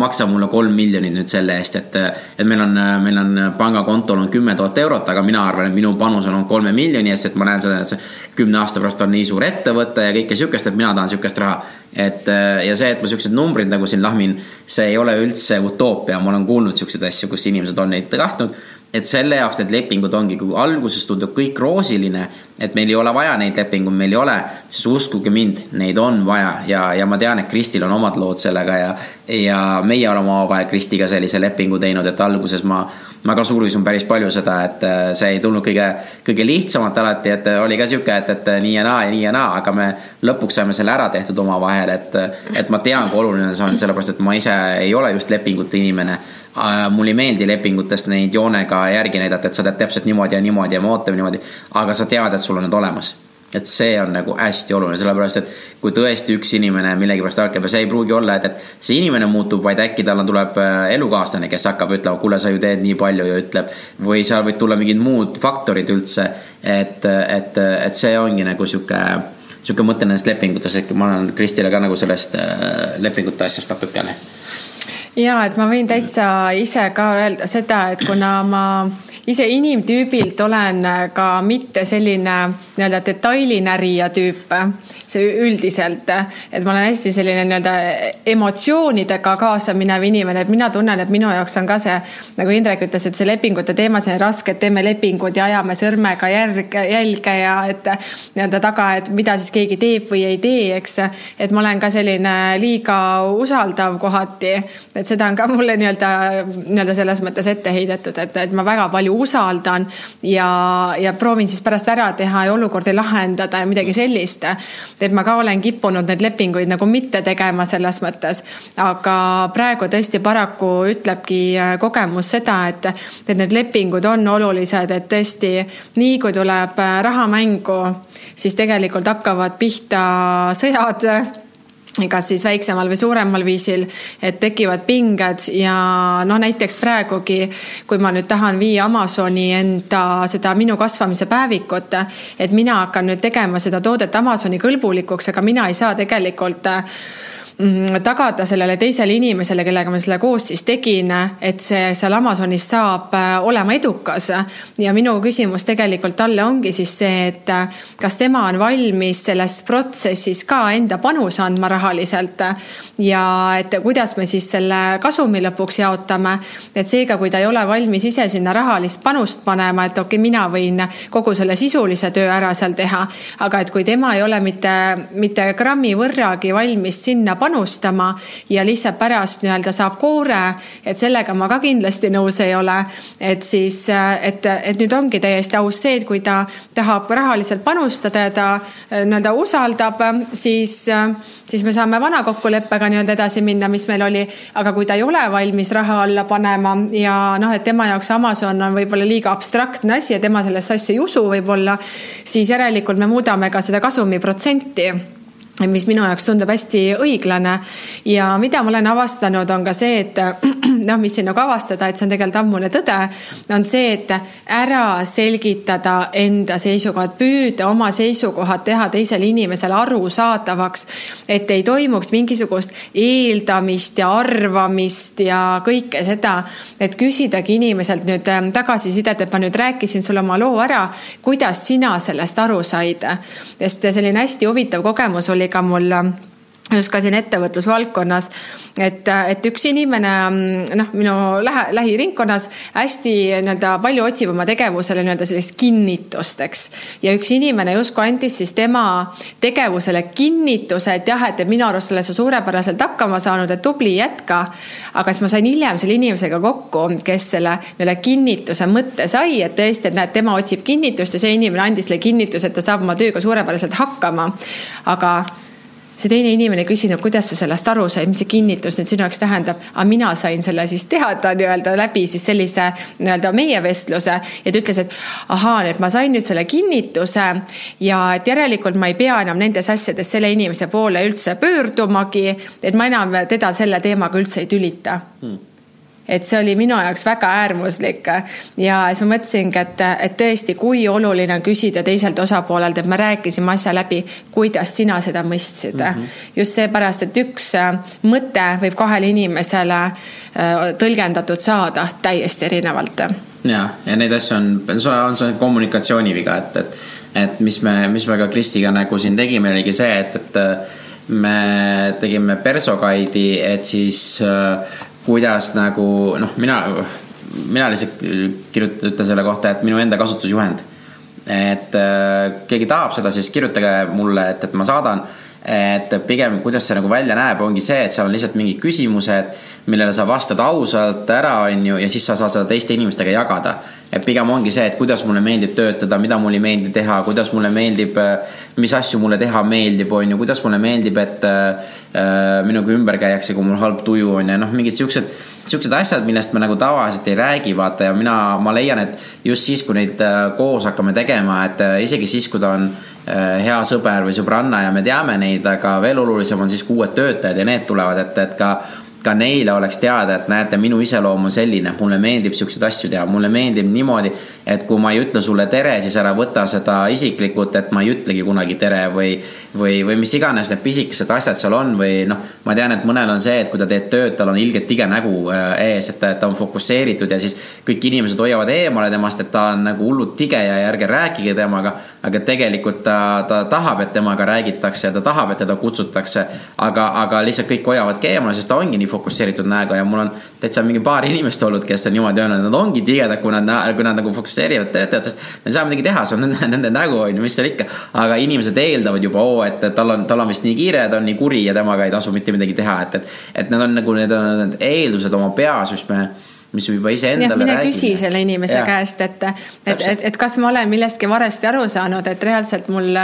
maksa mulle kolm miljonit nüüd selle eest, et, et meil on, meil on pangakontol on kümme tuhat eurot, aga mina arvan, et minu panus on olnud kolme miljoni eest, et ma näen seda, et see kümne aasta pärast on nii suur ettevõte ja kõike sihukest, et mina tahan sihukest raha. et ja see, et ma siuksed numbrid nagu siin lahmin, see ei ole üldse utoopia, ma olen kuulnud siukseid asju, kus inimesed on neid tahtnud et selle jaoks need lepingud ongi, kui alguses tundub kõik roosiline, et meil ei ole vaja neid lepinguid, meil ei ole, siis uskuge mind, neid on vaja. Ja, ja ma tean, et Kristil on omad lood sellega ja, ja meie oleme omavahel Kristiga sellise lepingu teinud, et alguses ma, ma ka suurisin päris palju seda, et äh, see ei tulnud kõige, kõige lihtsamalt alati, et oli ka sihuke, et, et nii ja naa ja nii ja naa, aga me lõpuks saime selle ära tehtud omavahel, et, et ma tean, kui oluline see on, sellepärast et ma ise ei ole just lepingute inimene Äh, mulle ei meeldi lepingutest neid joonega järgi näidata, et sa teed täpselt niimoodi ja niimoodi ja me ootame niimoodi. aga sa tead, et sul on need olemas. Et see on nagu hästi oluline, sellepärast et kui tõesti üks inimene millegipärast ärkab ja see ei pruugi olla, et, et see inimene muutub, vaid äkki tal tuleb äh, elukaaslane, kes hakkab ütlema, kuule, sa ju teed nii palju ja ütleb. või seal võid tulla mingid muud faktorid üldse, et, et, et see ongi nagu sihuke sihuke mõte nendest lepingutest, et ma olen Kristile ka nagu sellest äh, lepingute asjast natukene. ja et ma võin täitsa ise ka öelda seda, et kuna ma ise inimtüübilt olen ka mitte selline nii-öelda detailinärija tüüp, see üldiselt, et ma olen hästi selline nii-öelda emotsioonidega kaasa minev inimene, et mina tunnen, et minu jaoks on ka see, nagu Indrek ütles, et see lepingute teema, see on raske, et teeme lepingud ja ajame sõrmega järge, jälge ja et nii-öelda taga, et mida siis keegi teeb või ei tee, eks. et ma olen ka selline liiga usaldav kohati, et seda on ka mulle nii-öelda, nii-öelda selles mõttes ette heidetud, et, et ma väga palju usaldan ja, ja proovin siis pärast ära teha ja olukordi lahendada ja midagi sellist. et ma ka olen kippunud neid lepinguid nagu mitte tegema selles mõttes. aga praegu tõesti paraku ütlebki äh, kogemus seda, et, et need lepingud on olulised, et tõesti nii kui tuleb äh, raha mängu, siis tegelikult hakkavad pihta sõjad kas siis väiksemal või suuremal viisil, et tekivad pinged ja noh, näiteks praegugi, kui ma nüüd tahan viia Amazoni enda seda minu kasvamise päevikut, et mina hakkan nüüd tegema seda toodet Amazoni kõlbulikuks, aga mina ei saa tegelikult tagada sellele teisele inimesele, kellega ma selle koos siis tegin, et see seal Amazonis saab äh, olema edukas. ja minu küsimus tegelikult talle ongi siis see, et äh, kas tema on valmis selles protsessis ka enda panuse andma rahaliselt ja et kuidas me siis selle kasumi lõpuks jaotame. et seega, kui ta ei ole valmis ise sinna rahalist panust panema, et okei okay,, mina võin kogu selle sisulise töö ära seal teha, aga et kui tema ei ole mitte, mitte grammi võrragi valmis sinna panustama ja lihtsalt pärast nii-öelda saab koore, et sellega ma ka kindlasti nõus ei ole. et siis, et, et nüüd ongi täiesti aus see, et kui ta tahab rahaliselt panustada ja ta äh, nii-öelda usaldab, siis, siis me saame vana kokkuleppega nii-öelda edasi minna, mis meil oli. aga kui ta ei ole valmis raha alla panema ja noh, et tema jaoks Amazon on võib-olla liiga abstraktne asi ja tema sellesse asja ei usu võib-olla, siis järelikult me muudame ka seda kasumiprotsenti mis minu jaoks tundub hästi õiglane. ja mida ma olen avastanud, on ka see, et *clears throat* noh, mis siin nagu avastada, et see on tegelikult ammune tõde, on see, et ära selgitada enda seisukohad, püüda oma seisukohad teha teisele inimesele arusaadavaks. et ei toimuks mingisugust eeldamist ja arvamist ja kõike seda, et küsidagi inimeselt nüüd ähm, tagasisidet, et ma nüüd rääkisin sulle oma loo ära, kuidas sina sellest aru said. sest selline hästi huvitav kogemus oli oli ka mul just ka siin ettevõtlusvaldkonnas, et, et üks inimene noh, minu lähe, lähiringkonnas hästi nii-öelda palju otsib oma tegevusele nii-öelda sellist kinnitust, eks. ja üks inimene justkui andis siis tema tegevusele kinnituse, et jah, et minu arust oled sa suurepäraselt hakkama saanud, et tubli, jätka. aga siis ma sain hiljem selle inimesega kokku, kes selle nii-öelda kinnituse mõtte sai, et tõesti, et näed, tema otsib kinnitust ja see inimene andis selle kinnituse, et ta saab oma tööga suurepäraselt hakkama. aga see teine inimene küsinud, kuidas sa sellest aru said, mis see kinnitus nüüd sinu jaoks tähendab, aga mina sain selle siis teada nii-öelda läbi siis sellise nii-öelda meie vestluse ja ta ütles, et ahaa, et ma sain nüüd selle kinnituse ja et järelikult ma ei pea enam nendes asjades selle inimese poole üldse pöördumagi, et ma enam teda selle teemaga üldse ei tülita. Hmm et see oli minu jaoks väga äärmuslik ja siis ma mõtlesingi, et, et tõesti, kui oluline on küsida teiselt osapoolelt, et me rääkisime asja läbi, kuidas sina seda mõistsid mm. -hmm. just seepärast, et üks äh, mõte võib kahele inimesele äh, tõlgendatud saada täiesti erinevalt. ja, ja neid asju on, on see kommunikatsiooniviga, et, et, et mis me, mis me ka Kristiga nagu siin tegime, oligi see, et, et me tegime perso guide'i, et siis kuidas nagu noh, mina, mina lihtsalt kirjutan, ütlen selle kohta, et minu enda kasutusjuhend. et äh, keegi tahab seda, siis kirjutage mulle, et, et ma saadan. et pigem, kuidas see nagu välja näeb, ongi see, et seal on lihtsalt mingid küsimused, millele sa vastad ausalt ära, on ju, ja siis sa saad seda teiste inimestega jagada. et pigem ongi see, et kuidas mulle meeldib töötada, mida mulle ei meeldi teha, kuidas mulle meeldib, mis asju mulle teha meeldib, on ju, kuidas mulle meeldib, et äh, Äh, minuga ümber käiakse, kui mul halb tuju on ja noh, mingid siuksed, siuksed asjad, millest me nagu tavaliselt ei räägi, vaata ja mina, ma leian, et just siis, kui neid äh, koos hakkame tegema, et äh, isegi siis, kui ta on hea sõber või sõbranna ja me teame neid, aga veel olulisem on siis, kui uued töötajad ja need tulevad, et, et ka ka neile oleks teada, et näete, minu iseloom on selline, mulle meeldib siukseid asju teha, mulle meeldib niimoodi, et kui ma ei ütle sulle tere, siis ära võta seda isiklikult, et ma ei ütlegi kunagi tere või, või, või mis iganes need pisikesed asjad seal on või noh, ma tean, et mõnel on see, et kui ta teeb tööd, tal on ilgelt tige nägu äh, ees, et ta, ta on fokusseeritud ja siis kõik inimesed hoiavad eemale temast, et ta on nagu hullult tige ja ärge rääkige temaga. aga tegelikult ta, ta tahab, et temaga räägitakse ja ta tahab, et teda kutsutakse. aga, aga lihtsalt kõik hoiavadki eemale, sest ta ongi nii fokusseeritud näoga ja mul on täitsa mingi paar inimest olnud, kes on niimoodi öelnud, nad ongi tigedad, kui nad, kui nad nagu fokusseerivad töötajad, sest nad ei saa midagi teha, see on nende, nende nägu on ju, mis seal ikka. aga inimesed eeldavad juba, oo, et tal on, tal on vist nii kiire, ta on nii kuri ja temaga ei tasu mitte midagi teha, et, et. et need on nagu, need on need eeldused oma peas, mis me mis juba iseendale räägime. mine küsi selle inimese ja. käest, et, et, et, et kas ma olen millestki valesti aru saanud, et reaalselt mul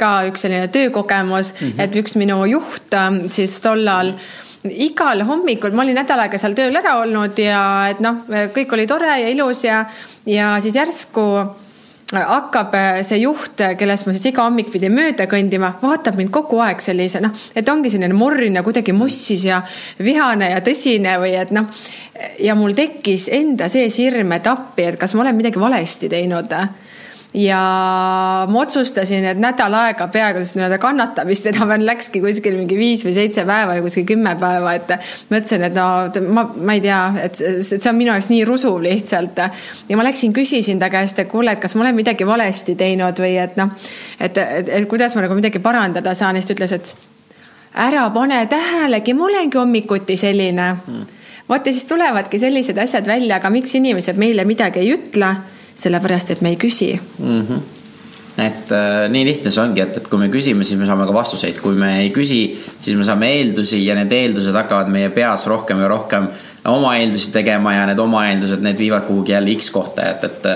ka üks selline töökogemus mm, -hmm. et üks minu juht siis tollal igal hommikul, ma olin nädal aega seal tööl ära olnud ja et noh, kõik oli tore ja ilus ja, ja siis järsku hakkab see juht, kellest ma siis iga hommik pidin mööda kõndima, vaatab mind kogu aeg sellise noh, et ongi selline morrin ja kuidagi mussis ja vihane ja tõsine või et noh. ja mul tekkis enda sees hirm, et appi, et kas ma olen midagi valesti teinud ja ma otsustasin, et nädal aega peaaegu nii-öelda kannatamist enam-vähem läkski kuskil mingi viis või seitse päeva ja kuskil kümme päeva, et mõtlesin, et no ma, ma ei tea, et see on minu jaoks nii rusuv lihtsalt. ja ma läksin, küsisin ta käest, et kuule, et kas ma olen midagi valesti teinud või et noh, et, et, et kuidas ma nagu midagi parandada saan ja siis ta ütles, et ära pane tähelegi, ma olengi hommikuti selline hmm. vot ja siis tulevadki sellised asjad välja, aga miks inimesed meile midagi ei ütle sellepärast et me ei küsi mm. -hmm et äh, nii lihtne see ongi, et, et kui me küsime, siis me saame ka vastuseid, kui me ei küsi, siis me saame eeldusi ja need eeldused hakkavad meie peas rohkem ja rohkem oma eeldusi tegema ja need oma eeldused, need viivad kuhugi jälle X kohta, et, et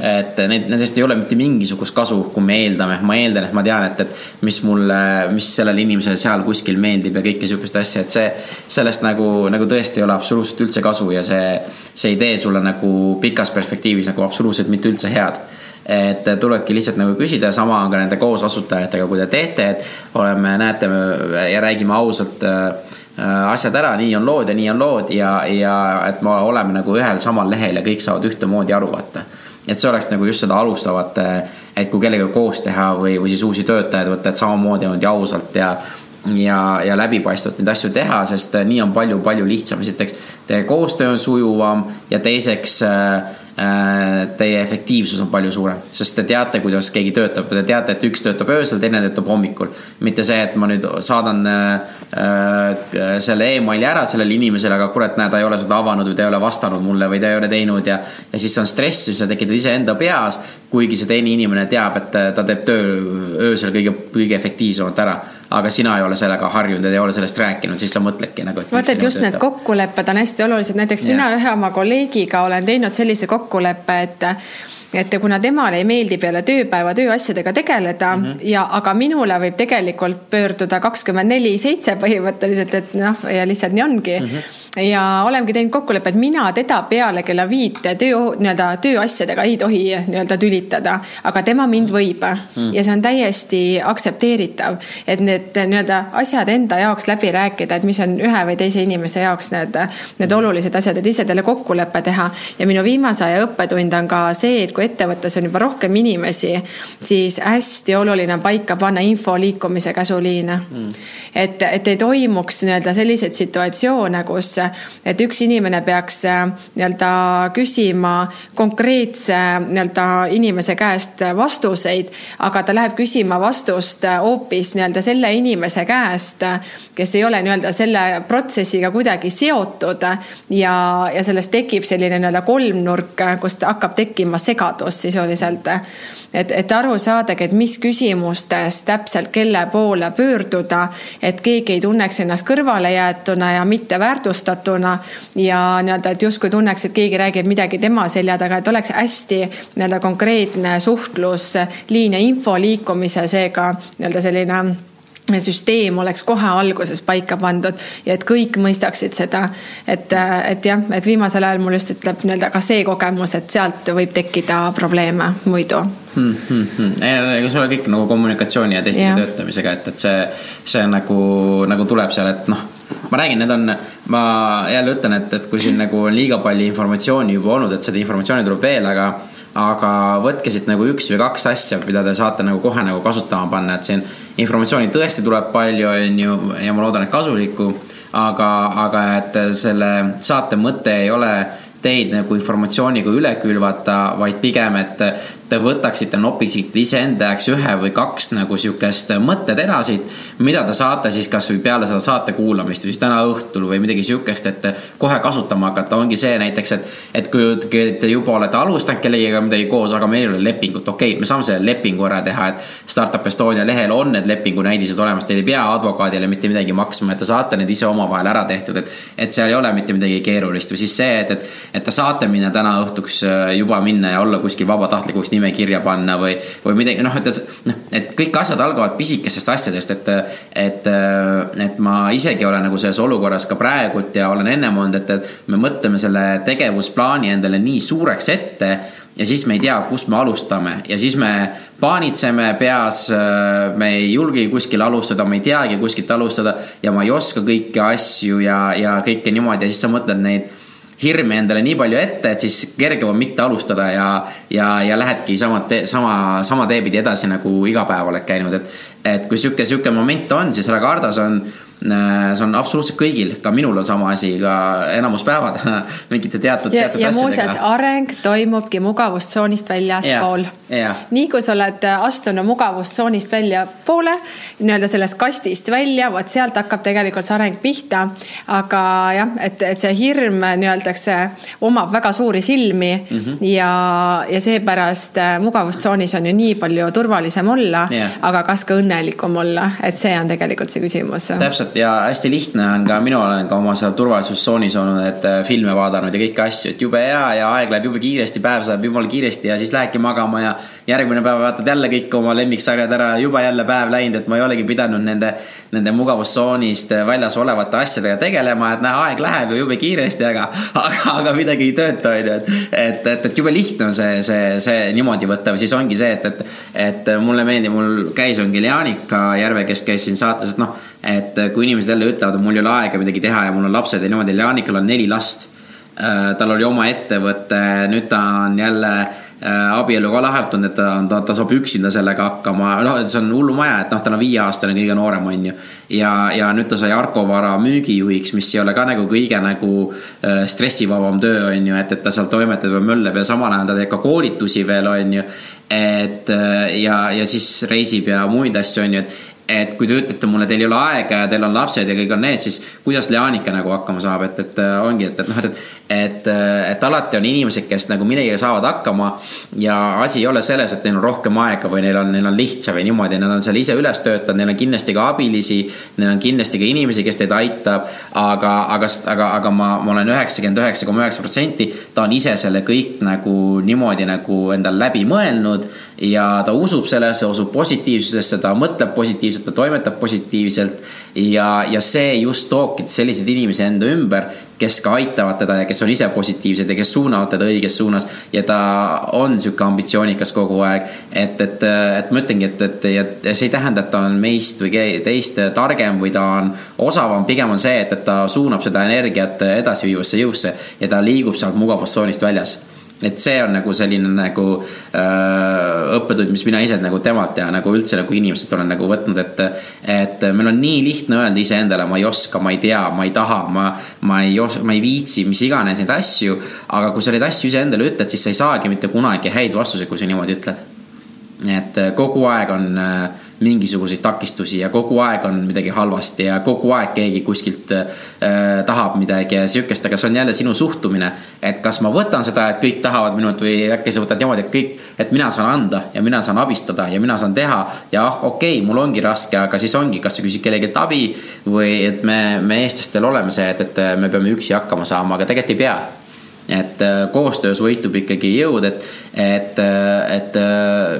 et need, nendest ei ole mitte mingisugust kasu, kui me eeldame, ma eeldan, et ma tean, et, et mis mulle, mis sellele inimesele seal kuskil meeldib ja kõike sihukest asja, et see, sellest nagu, nagu tõesti ei ole absoluutselt üldse kasu ja see, see ei tee sulle nagu pikas perspektiivis nagu absoluutselt mitte üldse head et tulebki lihtsalt nagu küsida sama on ka nende koos asutajatega, kui te teete, et oleme, näete ja räägime ausalt äh, asjad ära, nii on lood ja nii on lood ja, ja et me oleme nagu ühel samal lehel ja kõik saavad ühtemoodi aru, vaata. Et see oleks nagu just seda alustavat, et kui kellegagi koos teha või, või siis uusi töötajaid võtta, et samamoodi niimoodi ausalt ja ja, ja läbipaistvalt neid asju teha, sest nii on palju-palju lihtsam, esiteks teie koostöö on sujuvam ja teiseks äh, Äh, teie efektiivsus on palju suurem, sest te teate, kuidas keegi töötab, te teate, et üks töötab öösel, teine töötab hommikul. mitte see, et ma nüüd saadan äh, äh, selle emaili ära sellele inimesele, aga kurat, näe, ta ei ole seda avanud või ta ei ole vastanud mulle või ta ei ole teinud ja. ja siis on stress, mis sa tekitad iseenda peas, kuigi see teine inimene teab, et ta teeb töö öösel kõige, kõige efektiivsemalt ära aga sina ei ole sellega harjunud ja ei ole sellest rääkinud, siis sa mõtledki nagu. vaata, et just need kokkulepped on hästi olulised, näiteks yeah. mina ühe oma kolleegiga olen teinud sellise kokkuleppe, et et kuna temale ei meeldi peale tööpäeva tööasjadega tegeleda mm -hmm. ja, aga minule võib tegelikult pöörduda kakskümmend neli seitse põhimõtteliselt, et noh, ja lihtsalt nii ongi mm. -hmm ja olemegi teinud kokkuleppe, et mina teda peale kella viite töö, nii-öelda tööasjadega ei tohi nii-öelda tülitada, aga tema mind võib. Mm. ja see on täiesti aktsepteeritav, et need nii-öelda asjad enda jaoks läbi rääkida, et mis on ühe või teise inimese jaoks need, need olulised asjad, et lihtsalt jälle kokkulepe teha. ja minu viimase aja õppetund on ka see, et kui kui ettevõttes on juba rohkem inimesi, siis hästi oluline on paika panna info liikumise käsuliine. Mm.. et, et ei toimuks nii-öelda selliseid situatsioone, kus, et üks inimene peaks äh, nii-öelda küsima konkreetse nii-öelda inimese käest vastuseid, aga ta läheb küsima vastust hoopis nii-öelda selle inimese käest, kes ei ole nii-öelda selle protsessiga kuidagi seotud ja, ja sellest tekib selline nii-öelda kolmnurk, kust hakkab tekkima segadus sisuliselt. et, et aru saadagi, et mis küsimustes täpselt kelle poole pöörduda, et keegi ei tunneks ennast kõrvalejäetuna ja mitte väärtustatuna. ja nii-öelda, et justkui tunneks, et keegi räägib midagi tema selja taga, et oleks hästi nii-öelda konkreetne suhtlusliin ja info liikumise, seega nii-öelda selline süsteem oleks kohe alguses paika pandud ja et kõik mõistaksid seda. et, et jah, et viimasel ajal mul just ütleb nii-öelda ka see kogemus, et sealt võib tekkida probleeme muidu hmm,. Hmm, hmm. ega sul on kõik nagu kommunikatsiooni ja testiga töötamisega, et, et see, see nagu, nagu tuleb seal, et noh ma räägin, need on, ma jälle ütlen, et, et kui siin nagu on liiga palju informatsiooni juba olnud, et seda informatsiooni tuleb veel, aga aga võtke siit nagu üks või kaks asja, mida te saate nagu kohe nagu kasutama panna, et siin informatsiooni tõesti tuleb palju, on ju, ja ma loodan, et kasulikku. aga, aga et selle saate mõte ei ole teid nagu informatsiooniga üle külvata, vaid pigem, et te võtaksite, nopiksite iseenda jaoks ühe või kaks nagu sihukest mõtteterasid, mida te saate siis kasvõi peale seda saate kuulamist või siis täna õhtul või midagi sihukest, et kohe kasutama hakata, ongi see näiteks, et, et kui te juba olete alustanud kellegagi midagi koos, aga meil ei ole lepingut, okei okay,, me saame selle lepingu ära teha, et Startup Estonia lehel on need lepingunäidised olemas, teil ei pea advokaadile mitte midagi maksma, et te saate need ise omavahel ära tehtud, et, et seal ei ole mitte midagi keerulist. Või siis see, et, et, et te saate minna täna õhtuks juba minna ja olla kuskil vabatahtlikuks nimekirjas nimekirja panna või, või midagi, noh, et, noh, et kõik asjad algavad pisikestest asjadest, et, et, et ma isegi olen nagu selles olukorras ka praegult ja olen ennem olnud, et, et me mõtleme selle tegevusplaani endale nii suureks ette ja siis me ei tea, kust me alustame ja siis me paanitseme peas. me ei julgegi kuskil alustada, me ei teagi kuskilt alustada ja ma ei oska kõiki asju ja, ja kõike niimoodi ja siis sa mõtled neid hirmi endale nii palju ette, et siis kergem on mitte alustada ja, ja, ja lähedki sama, sama, sama tee pidi edasi nagu iga päev oled käinud, et. et kui sihuke, sihuke moment on, siis ära karda, see on see on absoluutselt kõigil, ka minul on sama asi, ka enamus päevad *laughs* mingite teatud, teatud ja, ja muuseas, areng toimubki mugavustsoonist väljaspool. nii kui sa oled astunud mugavustsoonist väljapoole, nii-öelda sellest kastist välja, vot sealt hakkab tegelikult see areng pihta. aga jah, et, et see hirm nii-öelda, omab väga suuri silmi mm -hmm. ja, ja seepärast äh, mugavustsoonis on ju nii palju turvalisem olla aga kas ka õnnelikum olla, et see on tegelikult see küsimus. täpselt täpselt ja hästi lihtne on ka, mina olen ka oma seal turvalisustsoonis olnud, et äh, filme vaadanud ja kõiki asju, et jube hea ja aeg läheb jube kiiresti, päev saab jumala kiiresti ja siis lähedki magama ja järgmine päev vaatad jälle kõik oma lemmiksarjad ära, juba jälle päev läinud, et ma ei olegi pidanud nende, nende mugavustsoonist väljas olevate asjadega tegelema, et näe, aeg läheb ju jube kiiresti, aga, aga, aga midagi ei tööta, on ju, et, et, et, et jube lihtne on see, see, see niimoodi võtta või siis ongi see, et, et, et mulle meeldib, mul käis, on Geljanika Järve, kes käis siin saates, et noh et kui inimesed jälle ütlevad, et mul ei ole aega midagi teha ja mul on lapsed ja niimoodi, Leanikal on neli last. Äh, tal oli oma ettevõte, nüüd ta on jälle äh, abielu ka lahutanud, et ta, ta, ta saab üksinda sellega hakkama, noh, see on hullumaja, et noh, tal on viieaastane, kõige noorem, on ju. ja, ja nüüd ta sai Arko Vara müügijuhiks, mis ei ole ka nagu kõige nagu stressivabam töö, on ju, et, et ta seal toimetab ja möllab ja samal ajal ta teeb ka koolitusi veel, on ju. et ja, ja siis reisib ja muid asju, on ju, et et kui te ütlete mulle, teil ei ole aega ja teil on lapsed ja kõik on need, siis kuidas Leanika nagu hakkama saab, et, et äh, ongi, et, et noh, et, et, äh, et alati on inimesed, kes nagu millegagi saavad hakkama. ja asi ei ole selles, et neil on rohkem aega või neil on, neil on lihtsam või niimoodi, nad on seal ise üles töötanud, neil on kindlasti ka abilisi. Neil on kindlasti ka inimesi, kes teid aitab, aga, aga, aga, aga ma, ma olen üheksakümmend üheksa koma üheksa protsenti, ta on ise selle kõik nagu niimoodi nagu endal läbi mõelnud ja ta usub sellesse, usub positiivsusesse, ta mõtleb positiivselt, ta toimetab positiivselt. Ja, ja see just toobki selliseid inimesi enda ümber, kes ka aitavad teda ja kes on ise positiivsed ja kes suunavad teda õiges suunas. ja ta on sihuke ambitsioonikas kogu aeg, et, et, et ma ütlengi, et, et ja see ei tähenda, et ta on meist või teist targem või ta on osavam, pigem on see, et, et ta suunab seda energiat edasiviivasse jõusse ja ta liigub sealt mugavustsoonist väljas et see on nagu selline nagu äh, õppetund, mis mina ise nagu temalt ja nagu üldse nagu inimeselt olen nagu võtnud, et. et meil on nii lihtne öelda iseendale, ma ei oska, ma ei tea, ma ei taha, ma, ma ei, ma ei viitsi, mis iganes neid asju. aga kui sa neid asju iseendale ütled, siis sa ei saagi mitte kunagi häid vastuseid, kui sa niimoodi ütled. et kogu aeg on äh, mingisuguseid takistusi ja kogu aeg on midagi halvasti ja kogu aeg keegi kuskilt äh, tahab midagi ja sihukest, aga see on jälle sinu suhtumine. et kas ma võtan seda, et kõik tahavad minult või äkki sa võtad niimoodi, et kõik, et mina saan anda ja mina saan abistada ja mina saan teha. ja ah, okei okay,, mul ongi raske, aga siis ongi, kas sa küsid kellelgi abi või et me, me eestlastel oleme see, et, et me peame üksi hakkama saama, aga tegelikult ei pea et äh, koostöös võitub ikkagi jõud, et, et, et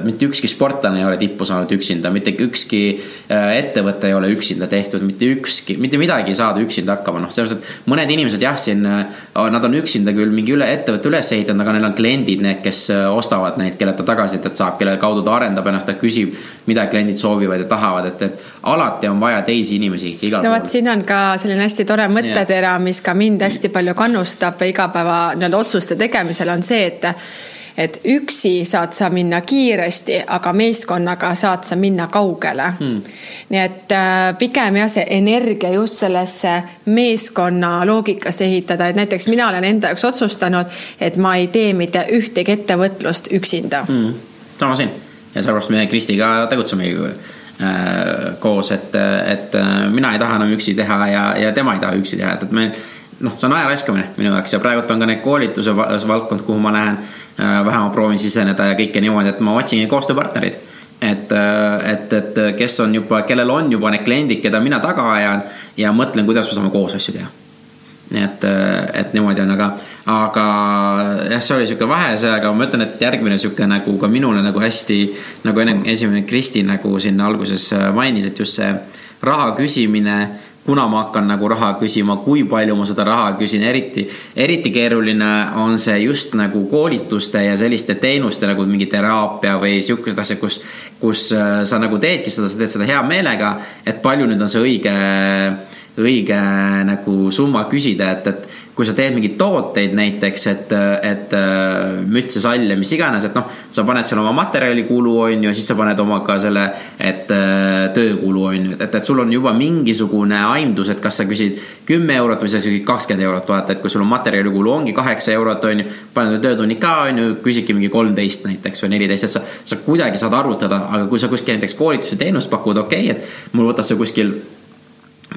mitte ükski sportlane ei ole tippu saanud üksinda, mitte ükski ettevõte ei ole üksinda tehtud, mitte ükski, mitte midagi ei saada üksinda hakkama, noh, sellepärast, et mõned inimesed jah, siin, nad on üksinda küll mingi üle, ettevõtte üles ehitanud, aga neil on kliendid, need, kes ostavad neid, kellelt ta tagasisidet saab, kelle kaudu ta arendab ennast, ta küsib, mida kliendid soovivad ja tahavad, et, et alati on vaja teisi inimesi igal no, pool. no vot, siin on ka selline hästi tore mõttetera, mis ka mind hästi palju kannustab igapäeva nii-öelda otsuste tegemisel, on see, et et üksi saad sa minna kiiresti, aga meeskonnaga saad sa minna kaugele. Hmm.. nii et äh, pigem jah, see energia just sellesse meeskonna loogikasse ehitada, et näiteks mina olen enda jaoks otsustanud, et ma ei tee mitte ühtegi ettevõtlust üksinda. Hmm.. sama siin ja sellepärast me Kristiga tegutsemegi äh, koos, et, et äh, mina ei taha enam üksi teha ja, ja tema ei taha üksi teha, et, et meil noh, see on aja raiskamine minu jaoks ja praegult on ka need koolituse valdkond, kuhu ma lähen äh,. vähe ma proovin siseneda ja kõike niimoodi, et ma otsingi koostööpartnerid. et, äh, et, et kes on juba, kellel on juba need kliendid, keda mina taga ajan ja mõtlen, kuidas me saame koos asju teha et, äh, et niimoodi on, aga, aga jah, see oli sihuke vahese, aga ma ütlen, et järgmine sihuke nagu ka minule nagu hästi nagu enne esimene Kristi nagu siin alguses mainis, et just see raha küsimine kuna ma hakkan nagu raha küsima, kui palju ma seda raha küsin, eriti, eriti keeruline on see just nagu koolituste ja selliste teenuste nagu mingi teraapia või sihukesed asjad, kus, kus äh, sa nagu teedki seda, sa teed seda hea meelega, et palju nüüd on see õige õige nagu summa küsida, et, et kui sa teed mingeid tooteid näiteks, et, et äh, mütse, salle, mis iganes, et noh, sa paned seal oma materjalikulu, on ju, siis sa paned oma ka selle, et äh, töökulu, on ju, et, et sul on juba mingisugune aimdus, et kas sa küsid kümme eurot või sa küsid kakskümmend eurot, vaata, et kui sul on materjalikulu ongi kaheksa eurot, on ju, paned töötunnid ka, on ju, küsidki mingi kolmteist näiteks või neliteist, et sa, sa kuidagi saad arvutada, aga kui sa kuskil näiteks koolituse teenust pakud, okei okay,, et mul võtab see kuskil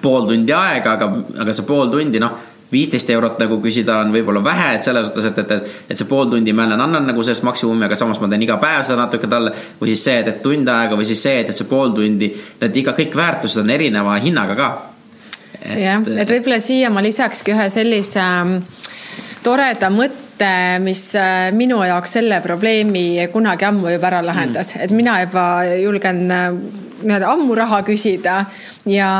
pool tundi aega, aga, aga see pool tundi, noh, viisteist eurot nagu küsida on võib-olla vähe, et selles suhtes, et, et, et, et see pool tundi ma jälle annan nagu sellest maksimumi, aga samas ma teen iga päev seda natuke talle. või siis see, et, et tund aega või siis see, et, et see pool tundi, et iga, kõik väärtused on erineva hinnaga ka. jah, et võib-olla siia ma lisakski ühe sellise ähm, toreda mõtte mis äh, minu jaoks selle probleemi kunagi ammu juba ära lahendas mm., et mina juba julgen äh, nii-öelda ammu raha küsida ja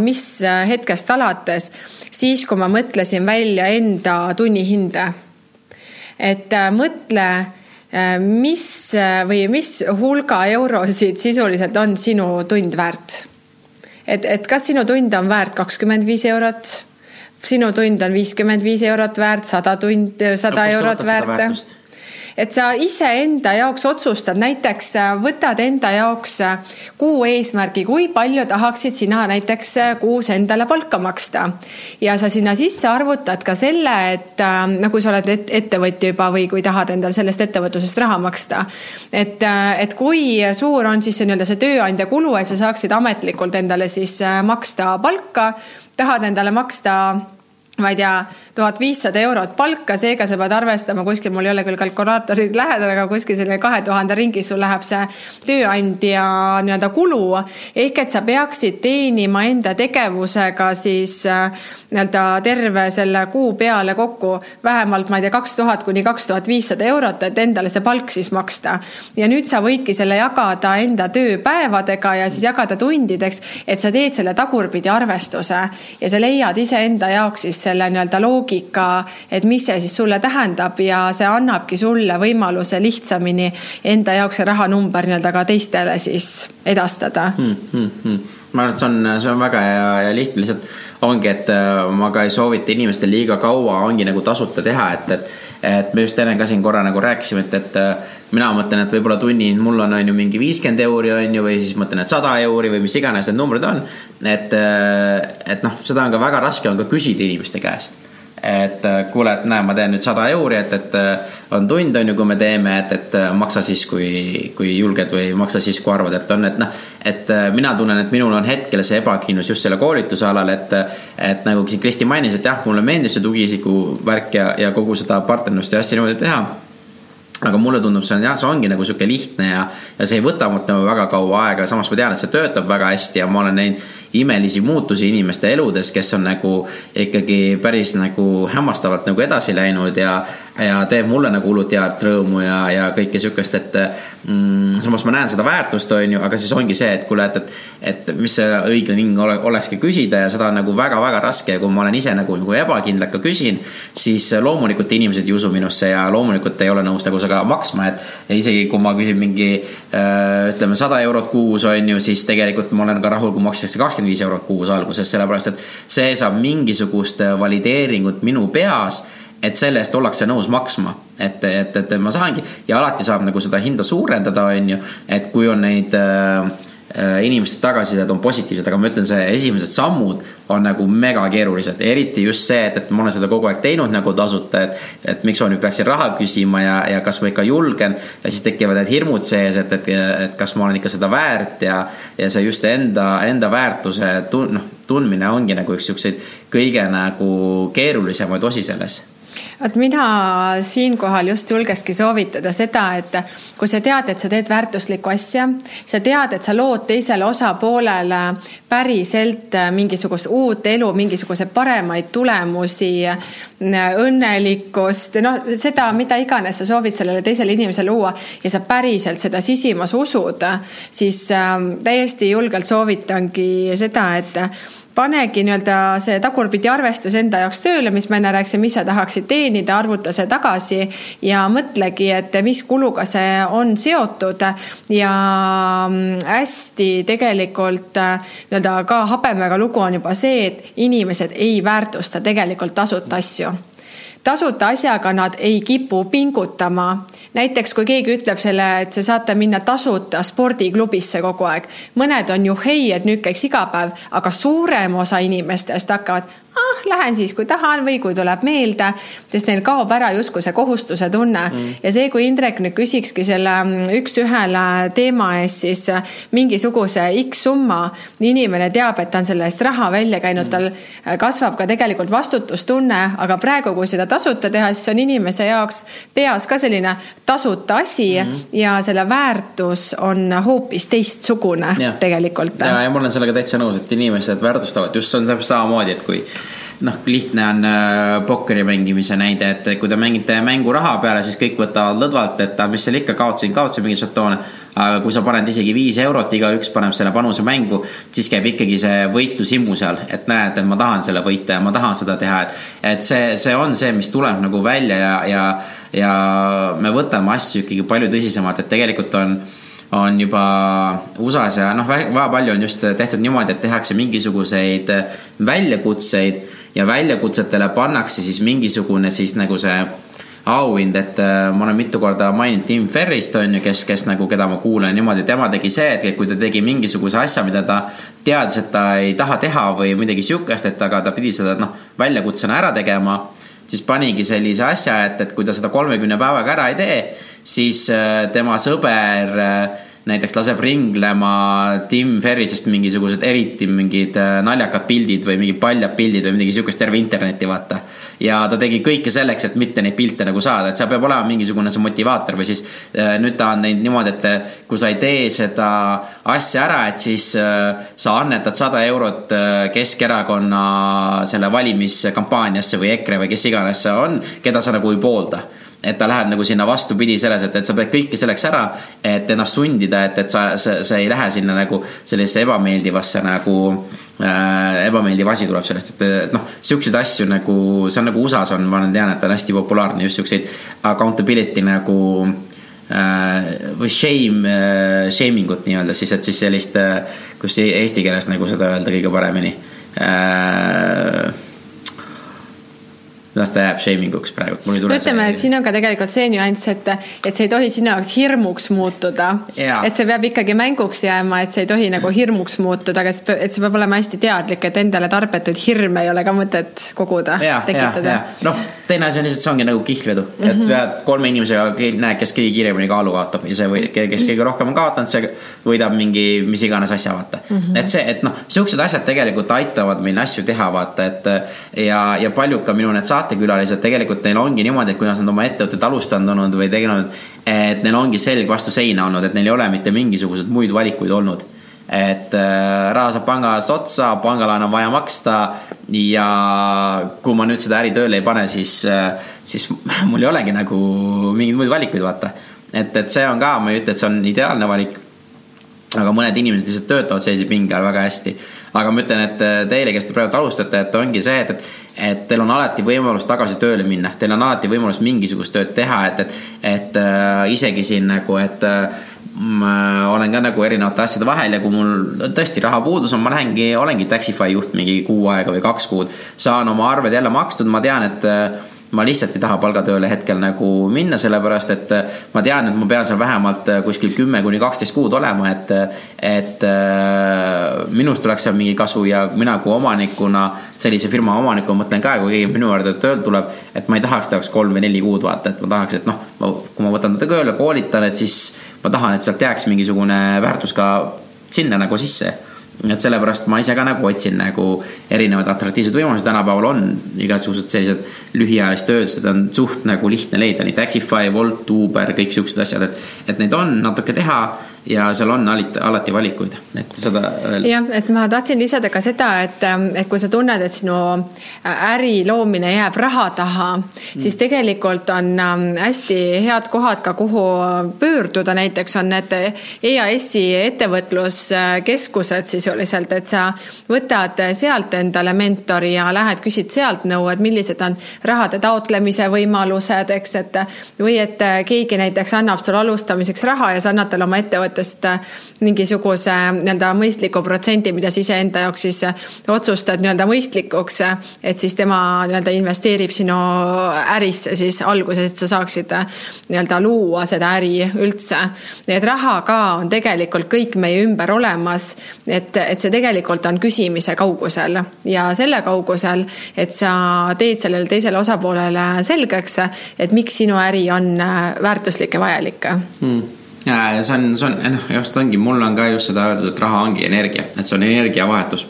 mis hetkest alates, siis kui ma mõtlesin välja enda tunnihinde. et äh, mõtle, äh, mis või mis hulga eurosid sisuliselt on sinu tund väärt. et, et kas sinu tund on väärt kakskümmend viis eurot, sinu tund on viiskümmend viis eurot väärt, sada tund, sada eurot väärt et sa iseenda jaoks otsustad, näiteks äh, võtad enda jaoks äh, kuu eesmärgi, kui palju tahaksid sina näiteks äh, kuus endale palka maksta. ja sa sinna sisse arvutad ka selle, et no kui sa oled ettevõtja juba või kui tahad endale sellest ettevõtlusest raha maksta. et, et kui suur on siis nii-öelda see tööandja kulu, et sa saaksid ametlikult endale siis maksta palka, tahad endale maksta ma ei tea, tuhat viissada eurot palka, seega sa pead arvestama kuskil, mul ei ole küll kalkulaatorid lähedal, aga kuskil selle kahe tuhande ringis sul läheb see tööandja nii-öelda kulu. ehk et sa peaksid teenima enda tegevusega siis äh, nii-öelda terve selle kuu peale kokku vähemalt, ma ei tea, kaks tuhat kuni kaks tuhat viissada eurot, et endale see palk siis maksta. ja nüüd sa võidki selle jagada enda tööpäevadega ja siis jagada tundideks, et sa teed selle tagurpidi arvestuse ja sa leiad iseenda jaoks siis selle nii-öelda loogika, et mis see siis sulle tähendab ja see annabki sulle võimaluse lihtsamini enda jaoks see rahanumber nii-öelda ka teistele siis edastada hmm,. Hmm, hmm. ma arvan, et see on, see on väga hea ja lihtne, lihtsalt ongi, et äh, ma ka ei soovita inimestel liiga kaua ongi nagu tasuta teha, et, et et me just enne ka siin korra nagu rääkisime, et, et äh, mina mõtlen, et võib-olla tunni mul on, on ju mingi viiskümmend euri on ju, või siis mõtlen, et sada euri või mis iganes need numbrid on. et, äh, et noh, seda on ka väga raske on ka küsida inimeste käest et äh, kuule, et näe, ma teen nüüd sada euri, et, et äh, on tund, on ju, kui me teeme, et, et äh, maksa siis, kui, kui julged või maksa siis, kui arvad, et on, et noh. et mina tunnen, et minul on hetkel see ebakindlus just selle koolituse alal, et, et nagu siin Kristi mainis, et jah, mulle meeldib see tugiisiku värk ja, ja kogu seda partnerlust ja asja niimoodi teha aga mulle tundub, see on jah, see ongi nagu sihuke lihtne ja, ja see ei võta mult nagu väga kaua aega, samas ma tean, et see töötab väga hästi ja ma olen näinud imelisi muutusi inimeste eludes, kes on nagu ikkagi päris nagu hämmastavalt nagu edasi läinud ja ja teeb mulle nagu hullult head rõõmu ja, ja kõike sihukest, et mm, samas ma näen seda väärtust, on ju, aga siis ongi see, et kuule, et, et, et mis see õiglane hing ole, olekski küsida ja seda on nagu väga-väga raske ja kui ma olen ise nagu, nagu ebakindel ka küsin, siis loomulikult inimesed ei usu minusse ja loomulikult ei ole nõus nagu seda maksma, et isegi kui ma küsin mingi ütleme sada eurot kuus, on ju, siis tegelikult ma olen ka rahul, kui makstakse kakskümmend viis eurot kuus alguses, sellepärast et see saab mingisugust valideeringut minu peas et selle eest ollakse nõus maksma, et, et, et ma saangi ja alati saab nagu seda hinda suurendada, on ju, et kui on neid äh, äh inimeste tagasisided on positiivsed, aga ma ütlen, see esimesed sammud on nagu mega keerulised, eriti just see, et, et ma olen seda kogu aeg teinud nagu tasuta, et, et miks ma nüüd peaksin raha küsima ja, ja kas ma ikka julgen. ja siis tekivad need hirmud sees, et, et, et kas ma olen ikka seda väärt ja, ja see just enda, enda väärtuse tun-, noh, tundmine ongi nagu üks siukseid kõige nagu keerulisemaid osi selles vot mina siinkohal just julgekski soovitada seda, et kui sa tead, et sa teed väärtuslikku asja, sa tead, et sa lood teisele osapoolele päriselt mingisugust uut elu, mingisuguseid paremaid tulemusi, õnnelikkust, noh, seda, mida iganes sa soovid sellele teisele inimesele luua ja sa päriselt seda sisimas usud, siis äh, täiesti julgelt soovitangi seda, et panegi nii-öelda see tagurpidi arvestus enda jaoks tööle, mis ma enne rääkisin, mis sa tahaksid teenida, arvuta see tagasi ja mõtlegi, et mis kuluga see on seotud. ja mm, hästi tegelikult nii-öelda ka habemega lugu on juba see, et inimesed ei väärtusta tegelikult tasuta asju tasuta asjaga nad ei kipu pingutama. näiteks kui keegi ütleb selle, et te saate minna tasuta spordiklubisse kogu aeg, mõned on ju hei, et nüüd käiks iga päev, aga suurem osa inimestest hakkavad ah, lähen siis, kui tahan või kui tuleb meelde, sest neil kaob ära justkui see kohustuse tunne mm. ja see, kui Indrek nüüd küsikski selle mm, üks-ühele teema eest, siis äh, mingisuguse X summa, inimene teab, et ta on selle eest raha välja käinud mm., tal äh, kasvab ka tegelikult vastutustunne, aga praegu, kui seda tasuta teha, siis on inimese jaoks peas ka selline tasuta asi mm. ja selle väärtus on hoopis teistsugune ja. tegelikult. ja, ja ma olen sellega täitsa nõus, et inimesed väärtustavad, just see on täpselt samamoodi, et kui noh, lihtne on äh, pokkeri mängimise näide, et kui te mängite mängu raha peale, siis kõik võtavad lõdvalt, et mis seal ikka, kaotasin, kaotasin mingeid žetoone. aga kui sa paned isegi viis eurot, igaüks paneb selle panuse mängu, siis käib ikkagi see võitlushimmu seal, et näed, et ma tahan selle võita ja ma tahan seda teha, et. et see, see on see, mis tuleb nagu välja ja, ja, ja me võtame asju ikkagi palju tõsisemalt, et tegelikult on on juba USA-s ja noh, väga palju on just tehtud niimoodi, et tehakse mingisuguseid väljakutseid ja väljakutsetele pannakse siis mingisugune siis nagu see auhind, et äh, ma olen mitu korda maininud Tim Ferrist on ju, kes, kes nagu, keda ma kuulan niimoodi, tema tegi see, et kui ta tegi mingisuguse asja, mida ta teadis, et ta ei taha teha või midagi sihukest, et aga ta pidi seda noh, väljakutsena ära tegema. siis panigi sellise asja, et, et kui ta seda kolmekümne päevaga ära ei tee, siis äh, tema sõber äh, näiteks laseb ringlema Tim Ferrisest mingisugused eriti mingid äh, naljakad pildid või mingid paljad pildid või midagi sihukest terve interneti vaata. ja ta tegi kõike selleks, et mitte neid pilte nagu saada, et seal peab olema mingisugune see motivaator või siis äh, nüüd ta on teinud niimoodi, et äh, kui sa ei tee seda asja ära, et siis sa annetad sada eurot Keskerakonna selle valimiskampaaniasse või EKRE või kes iganes see on, keda sa nagu ei poolda et ta läheb nagu sinna vastupidi selles, et, et sa pead kõike selleks ära, et ennast sundida, et, et sa, sa, sa ei lähe sinna nagu sellisesse ebameeldivasse nagu äh,. ebameeldiv asi tuleb sellest, et, et noh, siukseid asju nagu, see on nagu USA-s on, ma olen tean, et on hästi populaarne just siukseid accountability nagu äh, või shame äh,, shaming ut nii-öelda siis, et siis sellist, äh, kus eesti keeles nagu seda öelda kõige paremini äh, las ta jääb shaming uks praegu, mul ei tule. ütleme, et siin on ka tegelikult see nüanss, et, et see ei tohi sinu jaoks hirmuks muutuda. et see peab ikkagi mänguks jääma, et see ei tohi nagu hirmuks muutuda, aga et see peab olema hästi teadlik, et endale tarbetuid hirme ei ole ka mõtet koguda, tekitada. noh, teine asi on lihtsalt, see ongi nagu kihlvedu mm, -hmm. et mhm. pead kolme inimesega näed, kes kõige kiiremini kaalu kaotab ja see või kes kõige rohkem on kaotanud, see võidab mingi mis iganes asja, vaata mm. -hmm. et see, et noh, siuksed asjad tegelikult aitavad meil asju teha, vaata, et ja, ja paljud ka minu need saated saatekülalised tegelikult neil ongi niimoodi, et kuidas nad oma ettevõtet alustanud või tegelenud, et neil ongi selg vastu seina olnud, et neil ei ole mitte mingisuguseid muid valikuid olnud. et äh, raha saab pangas otsa, pangalaen on vaja maksta ja kui ma nüüd seda äri tööle ei pane, siis, siis *laughs* mul ei olegi nagu mingeid muid valikuid, vaata. et, et see on ka, ma ei ütle, et see on ideaalne valik. aga mõned inimesed lihtsalt töötavad sellise pinge all väga hästi. Aga ma ütlen, et teile, kes te praegu alustate, et ongi see, et, et et teil on alati võimalus tagasi tööle minna, teil on alati võimalus mingisugust tööd teha, et, et, et äh, isegi siin nagu, et äh, ma olen ka nagu erinevate asjade vahel ja kui mul tõesti raha puudus on, ma lähengi, olengi Taxify juht mingi kuu aega või kaks kuud. saan oma arved jälle makstud, ma tean, et ma lihtsalt ei taha palgatööle hetkel nagu minna, sellepärast et äh, ma tean, et ma pean seal vähemalt äh, kuskil kümme kuni kaksteist kuud olema, et. et äh, minust oleks seal mingi kasu ja mina kui omanikuna, sellise firma omanikuna mõtlen ka, kui keegi minu juurde tööle tuleb. et ma ei tahaks ta jaoks kolm või neli kuud vaata, et ma tahaks, et noh, kui ma võtan ta tööle, koolitan, et siis ma tahan, et sealt jääks mingisugune väärtus ka sinna nagu sisse et sellepärast ma ise ka nagu otsin nagu erinevaid atraktiivseid võimalusi, tänapäeval on igasugused sellised lühiajalist tööd, seda on suht nagu lihtne leida, nii Taxify, Wolt, Uber, kõik siuksed asjad, et, et neid on natuke teha ja seal on alati, valikuid, et seda veel. jah, et ma tahtsin lisada ka seda, et, et kui sa tunned, et sinu äri loomine jääb raha taha mm., siis tegelikult on ähm, hästi head kohad ka, kuhu pöörduda, näiteks on need EAS-i ettevõtluskeskused sisuliselt, et sa võtad sealt endale mentori ja lähed, küsid sealt nõu, et millised on rahade taotlemise võimalused, eks, et või et keegi näiteks annab sulle alustamiseks raha ja sa annad talle oma ettevõtte ettevõttest äh, mingisuguse nii-öelda mõistliku protsendi, mida sa iseenda jaoks siis äh, otsustad nii-öelda mõistlikuks. et siis tema nii-öelda investeerib sinu ärisse siis alguses, et sa saaksid äh, nii-öelda luua seda äri üldse. nii et raha ka on tegelikult kõik meie ümber olemas. et, et see tegelikult on küsimise kaugusel ja selle kaugusel, et sa teed sellele teisele osapoolele selgeks, et miks sinu äri on väärtuslik ja vajalik hmm ja, ja see on, see on, noh, just ongi, mul on ka just seda öeldud, et raha ongi energia, et see on energiavahetus.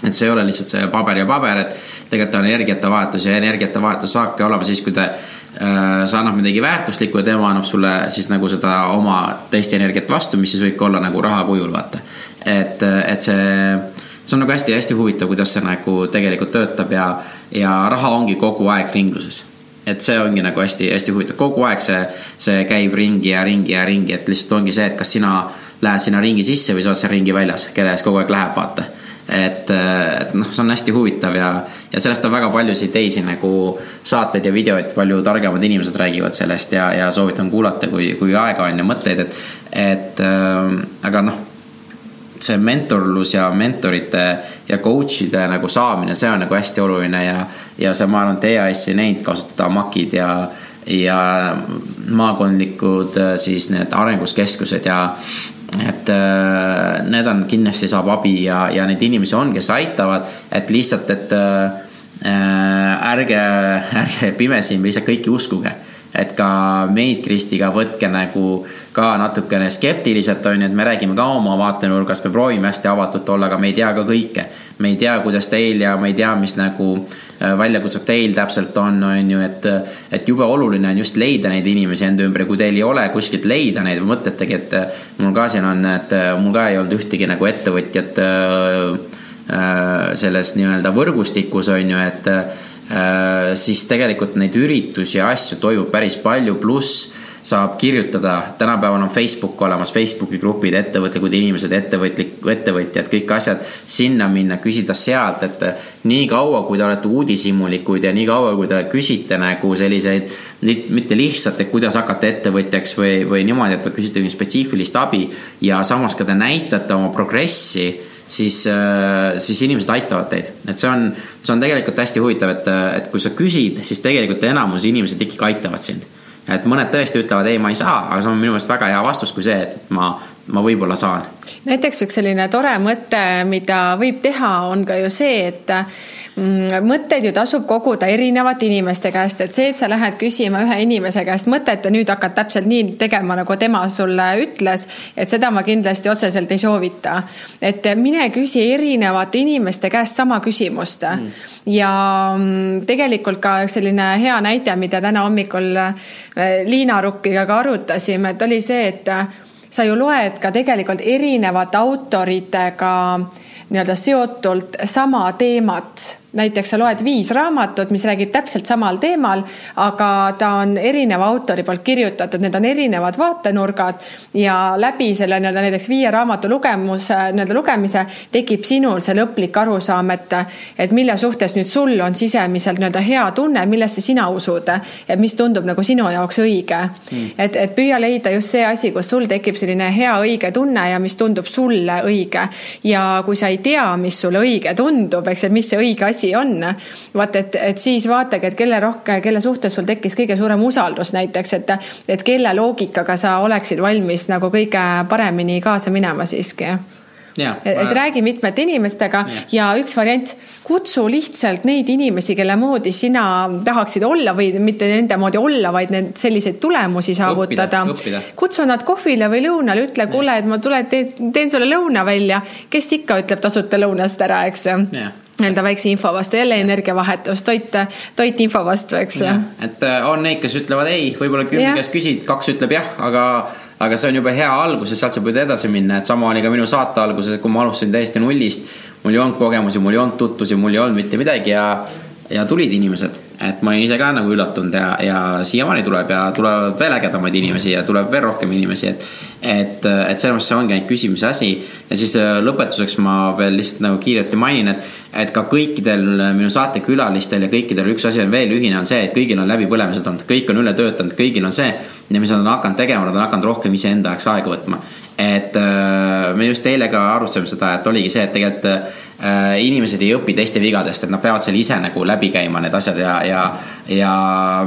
et see ei ole lihtsalt see paber ja paber, et tegelikult on energiate vahetus ja energiate vahetus saabki olema siis, kui te äh,. sa annad midagi väärtuslikku ja tema annab sulle siis nagu seda oma teist energiat vastu, mis siis võibki olla nagu raha kujul, vaata. et, et see, see on nagu hästi-hästi huvitav, kuidas see nagu tegelikult töötab ja, ja raha ongi kogu aeg ringluses et see ongi nagu hästi-hästi huvitav, kogu aeg see, see käib ringi ja ringi ja ringi, et lihtsalt ongi see, et kas sina lähed sinna ringi sisse või sa oled seal ringi väljas, kelle ees kogu aeg läheb, vaata. et, et noh, see on hästi huvitav ja, ja sellest on väga paljusid teisi nagu saateid ja videoid, palju targemad inimesed räägivad sellest ja, ja soovitan kuulata, kui, kui aega on ja mõtteid, et, et äh, aga noh see mentorlus ja mentorite ja coach'ide nagu saamine, see on nagu hästi oluline ja, ja see, ma arvan, et EAS-i neid kasutada, MAK-id ja, ja maakondlikud siis need arenguskeskused ja et äh, need on, kindlasti saab abi ja, ja neid inimesi on, kes aitavad, et lihtsalt, et äh, ärge, ärge pimesi lihtsalt kõiki uskuge et ka meid Kristiga võtke nagu ka natukene skeptiliselt on ju, et me räägime ka oma vaatenurgast, me proovime hästi avatult olla, aga me ei tea ka kõike. me ei tea, kuidas teil ja me ei tea, mis nagu äh, väljakutsed teil täpselt on, on ju, et. et jube oluline on just leida neid inimesi enda ümber ja kui teil ei ole kuskilt leida neid mõtletegi, et äh, mul ka siin on, et äh, mul ka ei olnud ühtegi nagu ettevõtjat selles nii-öelda võrgustikus on ju, et siis tegelikult neid üritusi ja asju toimub päris palju, pluss saab kirjutada, tänapäeval on Facebook olemas, Facebooki grupid, ettevõtlikud inimesed, ettevõtlik, ettevõtjad, kõik asjad. sinna minna, küsida sealt, et nii kaua, kui te olete uudishimulikud ja nii kaua, kui te küsite nagu selliseid. mitte lihtsalt, et kuidas hakata ettevõtjaks või, või niimoodi, et küsite spetsiifilist abi ja samas ka te näitate oma progressi siis, äh, siis inimesed aitavad teid. et see on, see on tegelikult hästi huvitav, et, et kui sa küsid, siis tegelikult enamus inimesed ikkagi aitavad sind. et mõned tõesti ütlevad, ei, ma ei saa, aga see on minu meelest väga hea vastus, kui see, et ma, ma võib-olla saan. näiteks üks selline tore mõte, mida võib teha, on ka ju see, et Mm, mõtteid ju tasub koguda erinevate inimeste käest, et see, et sa lähed küsima ühe inimese käest mõtet ja nüüd hakkad täpselt nii tegema, nagu tema sulle ütles, et seda ma kindlasti otseselt ei soovita. et mine küsi erinevate inimeste käest sama küsimust mm. ja mm, tegelikult ka selline hea näide, mida täna hommikul äh, Liina Rukkiga ka arutasime, et oli see, et sa ju loed ka tegelikult erinevate autoritega nii-öelda seotult sama teemat näiteks sa loed viis raamatut, mis räägib täpselt samal teemal, aga ta on erineva autori poolt kirjutatud, need on erinevad vaatenurgad ja läbi selle nii-öelda näiteks viie raamatu lugemuse, nii-öelda lugemise tekib sinul see lõplik arusaam, et, et mille suhtes nüüd sul on sisemiselt nii-öelda hea tunne, millesse sina usud ja mis tundub nagu sinu jaoks õige. Mm.. et, et püüa leida just see asi, kus sul tekib selline hea õige tunne ja mis tundub sulle õige. ja kui sa ei tea, mis sulle õige tundub, eks, et mis see õige asi asi on. vaat et, et siis vaatagi, et kelle rohkem, kelle suhtes sul tekkis kõige suurem usaldus näiteks, et, et kelle loogikaga sa oleksid valmis nagu kõige paremini kaasa minema siiski Ja, et, et räägi mitmete inimestega ja. ja üks variant, kutsu lihtsalt neid inimesi, kelle moodi sina tahaksid olla või mitte nende moodi olla, vaid need selliseid tulemusi saavutada. kutsu nad kohvile või lõunale, ütle, kuule, et ma tulen, teen sulle lõuna välja. kes ikka ütleb tasuta lõunast ära, eks nii-öelda väikse info vastu, jälle energiavahetus, toit, toit info vastu, eks. et äh, on neid, kes ütlevad ei, võib-olla kümne käest küsid, kaks ütleb jah, aga, aga see on juba hea algus ja sealt saab nüüd edasi minna, et sama oli ka minu saate alguses, kui ma alustasin täiesti nullist. mul ei olnud kogemusi, mul ei olnud tutvusi, mul ei olnud mitte midagi ja, ja tulid inimesed et ma olin ise ka nagu üllatunud ja, ja siiamaani tuleb ja tulevad veel ägedamaid inimesi ja tuleb veel rohkem inimesi, et. et, et selles mõttes see ongi ainult küsimise asi ja siis äh, lõpetuseks ma veel lihtsalt nagu kiirelt mainin, et, et ka kõikidel minu saatekülalistel ja kõikidel üks asi on veel ühine, on see, et kõigil on läbipõlemised olnud, kõik on üle töötanud, kõigil on see. ja mis nad on hakanud tegema, nad on hakanud rohkem iseenda jaoks aega võtma et äh, me just eile ka arutasime seda, et oligi see, et tegelikult äh, inimesed ei õpi teiste vigadest, et nad peavad seal ise nagu läbi käima need asjad ja, ja. ja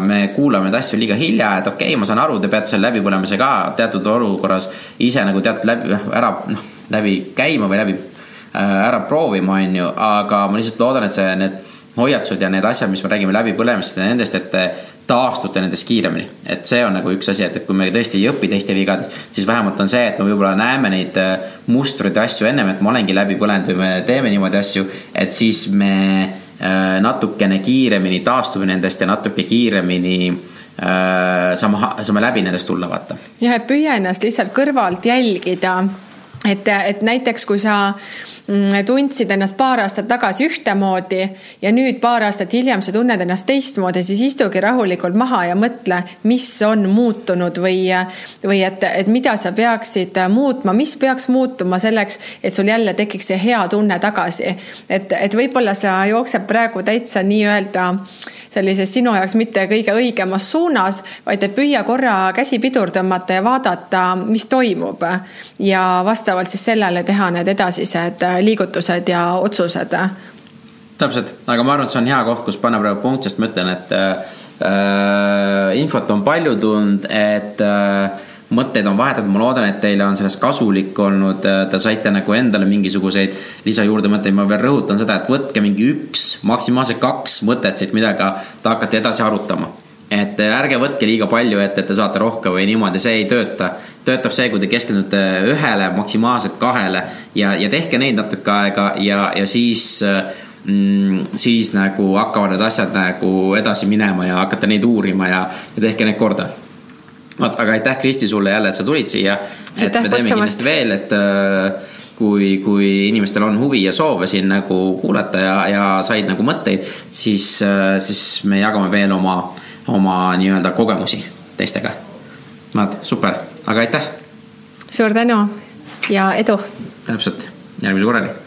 me kuulame neid asju liiga hilja, et okei okay,, ma saan aru, te peate selle läbipõlemise ka teatud olukorras ise nagu teatud läbi, ära noh, läbi käima või läbi äh, ära proovima, on ju, aga ma lihtsalt loodan, et see, need hoiatused ja need asjad, mis me räägime läbipõlemisest ja nendest, et taastute nendest kiiremini. et see on nagu üks asi, et, et kui me tõesti ei õpi teiste vigadest, siis vähemalt on see, et me võib-olla näeme neid äh, mustreid ja asju ennem, et ma olengi läbi põlenud või me teeme niimoodi asju, et siis me äh, natukene kiiremini taastume nendest ja natuke kiiremini äh, saame, saame läbi nendest tulla, vaata. jah, et püüa ennast lihtsalt kõrvalt jälgida et, et näiteks kui sa tundsid ennast paar aastat tagasi ühtemoodi ja nüüd paar aastat hiljem sa tunned ennast teistmoodi, siis istugi rahulikult maha ja mõtle, mis on muutunud või, või et, et mida sa peaksid muutma, mis peaks muutuma selleks, et sul jälle tekiks see hea tunne tagasi. et, et võib-olla sa jooksed praegu täitsa nii-öelda sellises sinu jaoks mitte kõige õigemas suunas, vaid et püüa korra käsi pidur tõmmata ja vaadata, mis toimub ja vastavalt siis sellele teha need edasised liigutused ja otsused. täpselt, aga ma arvan, et see on hea koht, kus panna praegu punkt, sest ma ütlen, et äh, infot on palju tulnud, et äh, mõtteid on vahetatud, ma loodan, et teile on sellest kasulik olnud, äh, te saite nagu endale mingisuguseid lisajuurdemõtteid, ma veel rõhutan seda, et võtke mingi üks, maksimaalselt kaks mõtet siit, millega te hakkate edasi arutama. Et ärge võtke liiga palju ette, et te saate rohkem või niimoodi, see ei tööta. töötab see, kui te keskendute ühele, maksimaalselt kahele ja, ja tehke neid natuke aega ja, ja siis mm, siis nagu hakkavad need asjad nagu edasi minema ja hakkate neid uurima ja, ja tehke need korda vot, aga aitäh, Kristi, sulle jälle, et sa tulid siia. et me teeme kindlasti veel, et äh, kui, kui inimestel on huvi ja soove siin nagu kuulata ja, ja said nagu mõtteid, siis, äh, siis me jagame veel oma, oma nii-öelda kogemusi teistega. vaat, super, aga aitäh. suur tänu ja edu. täpselt, järgmise korrani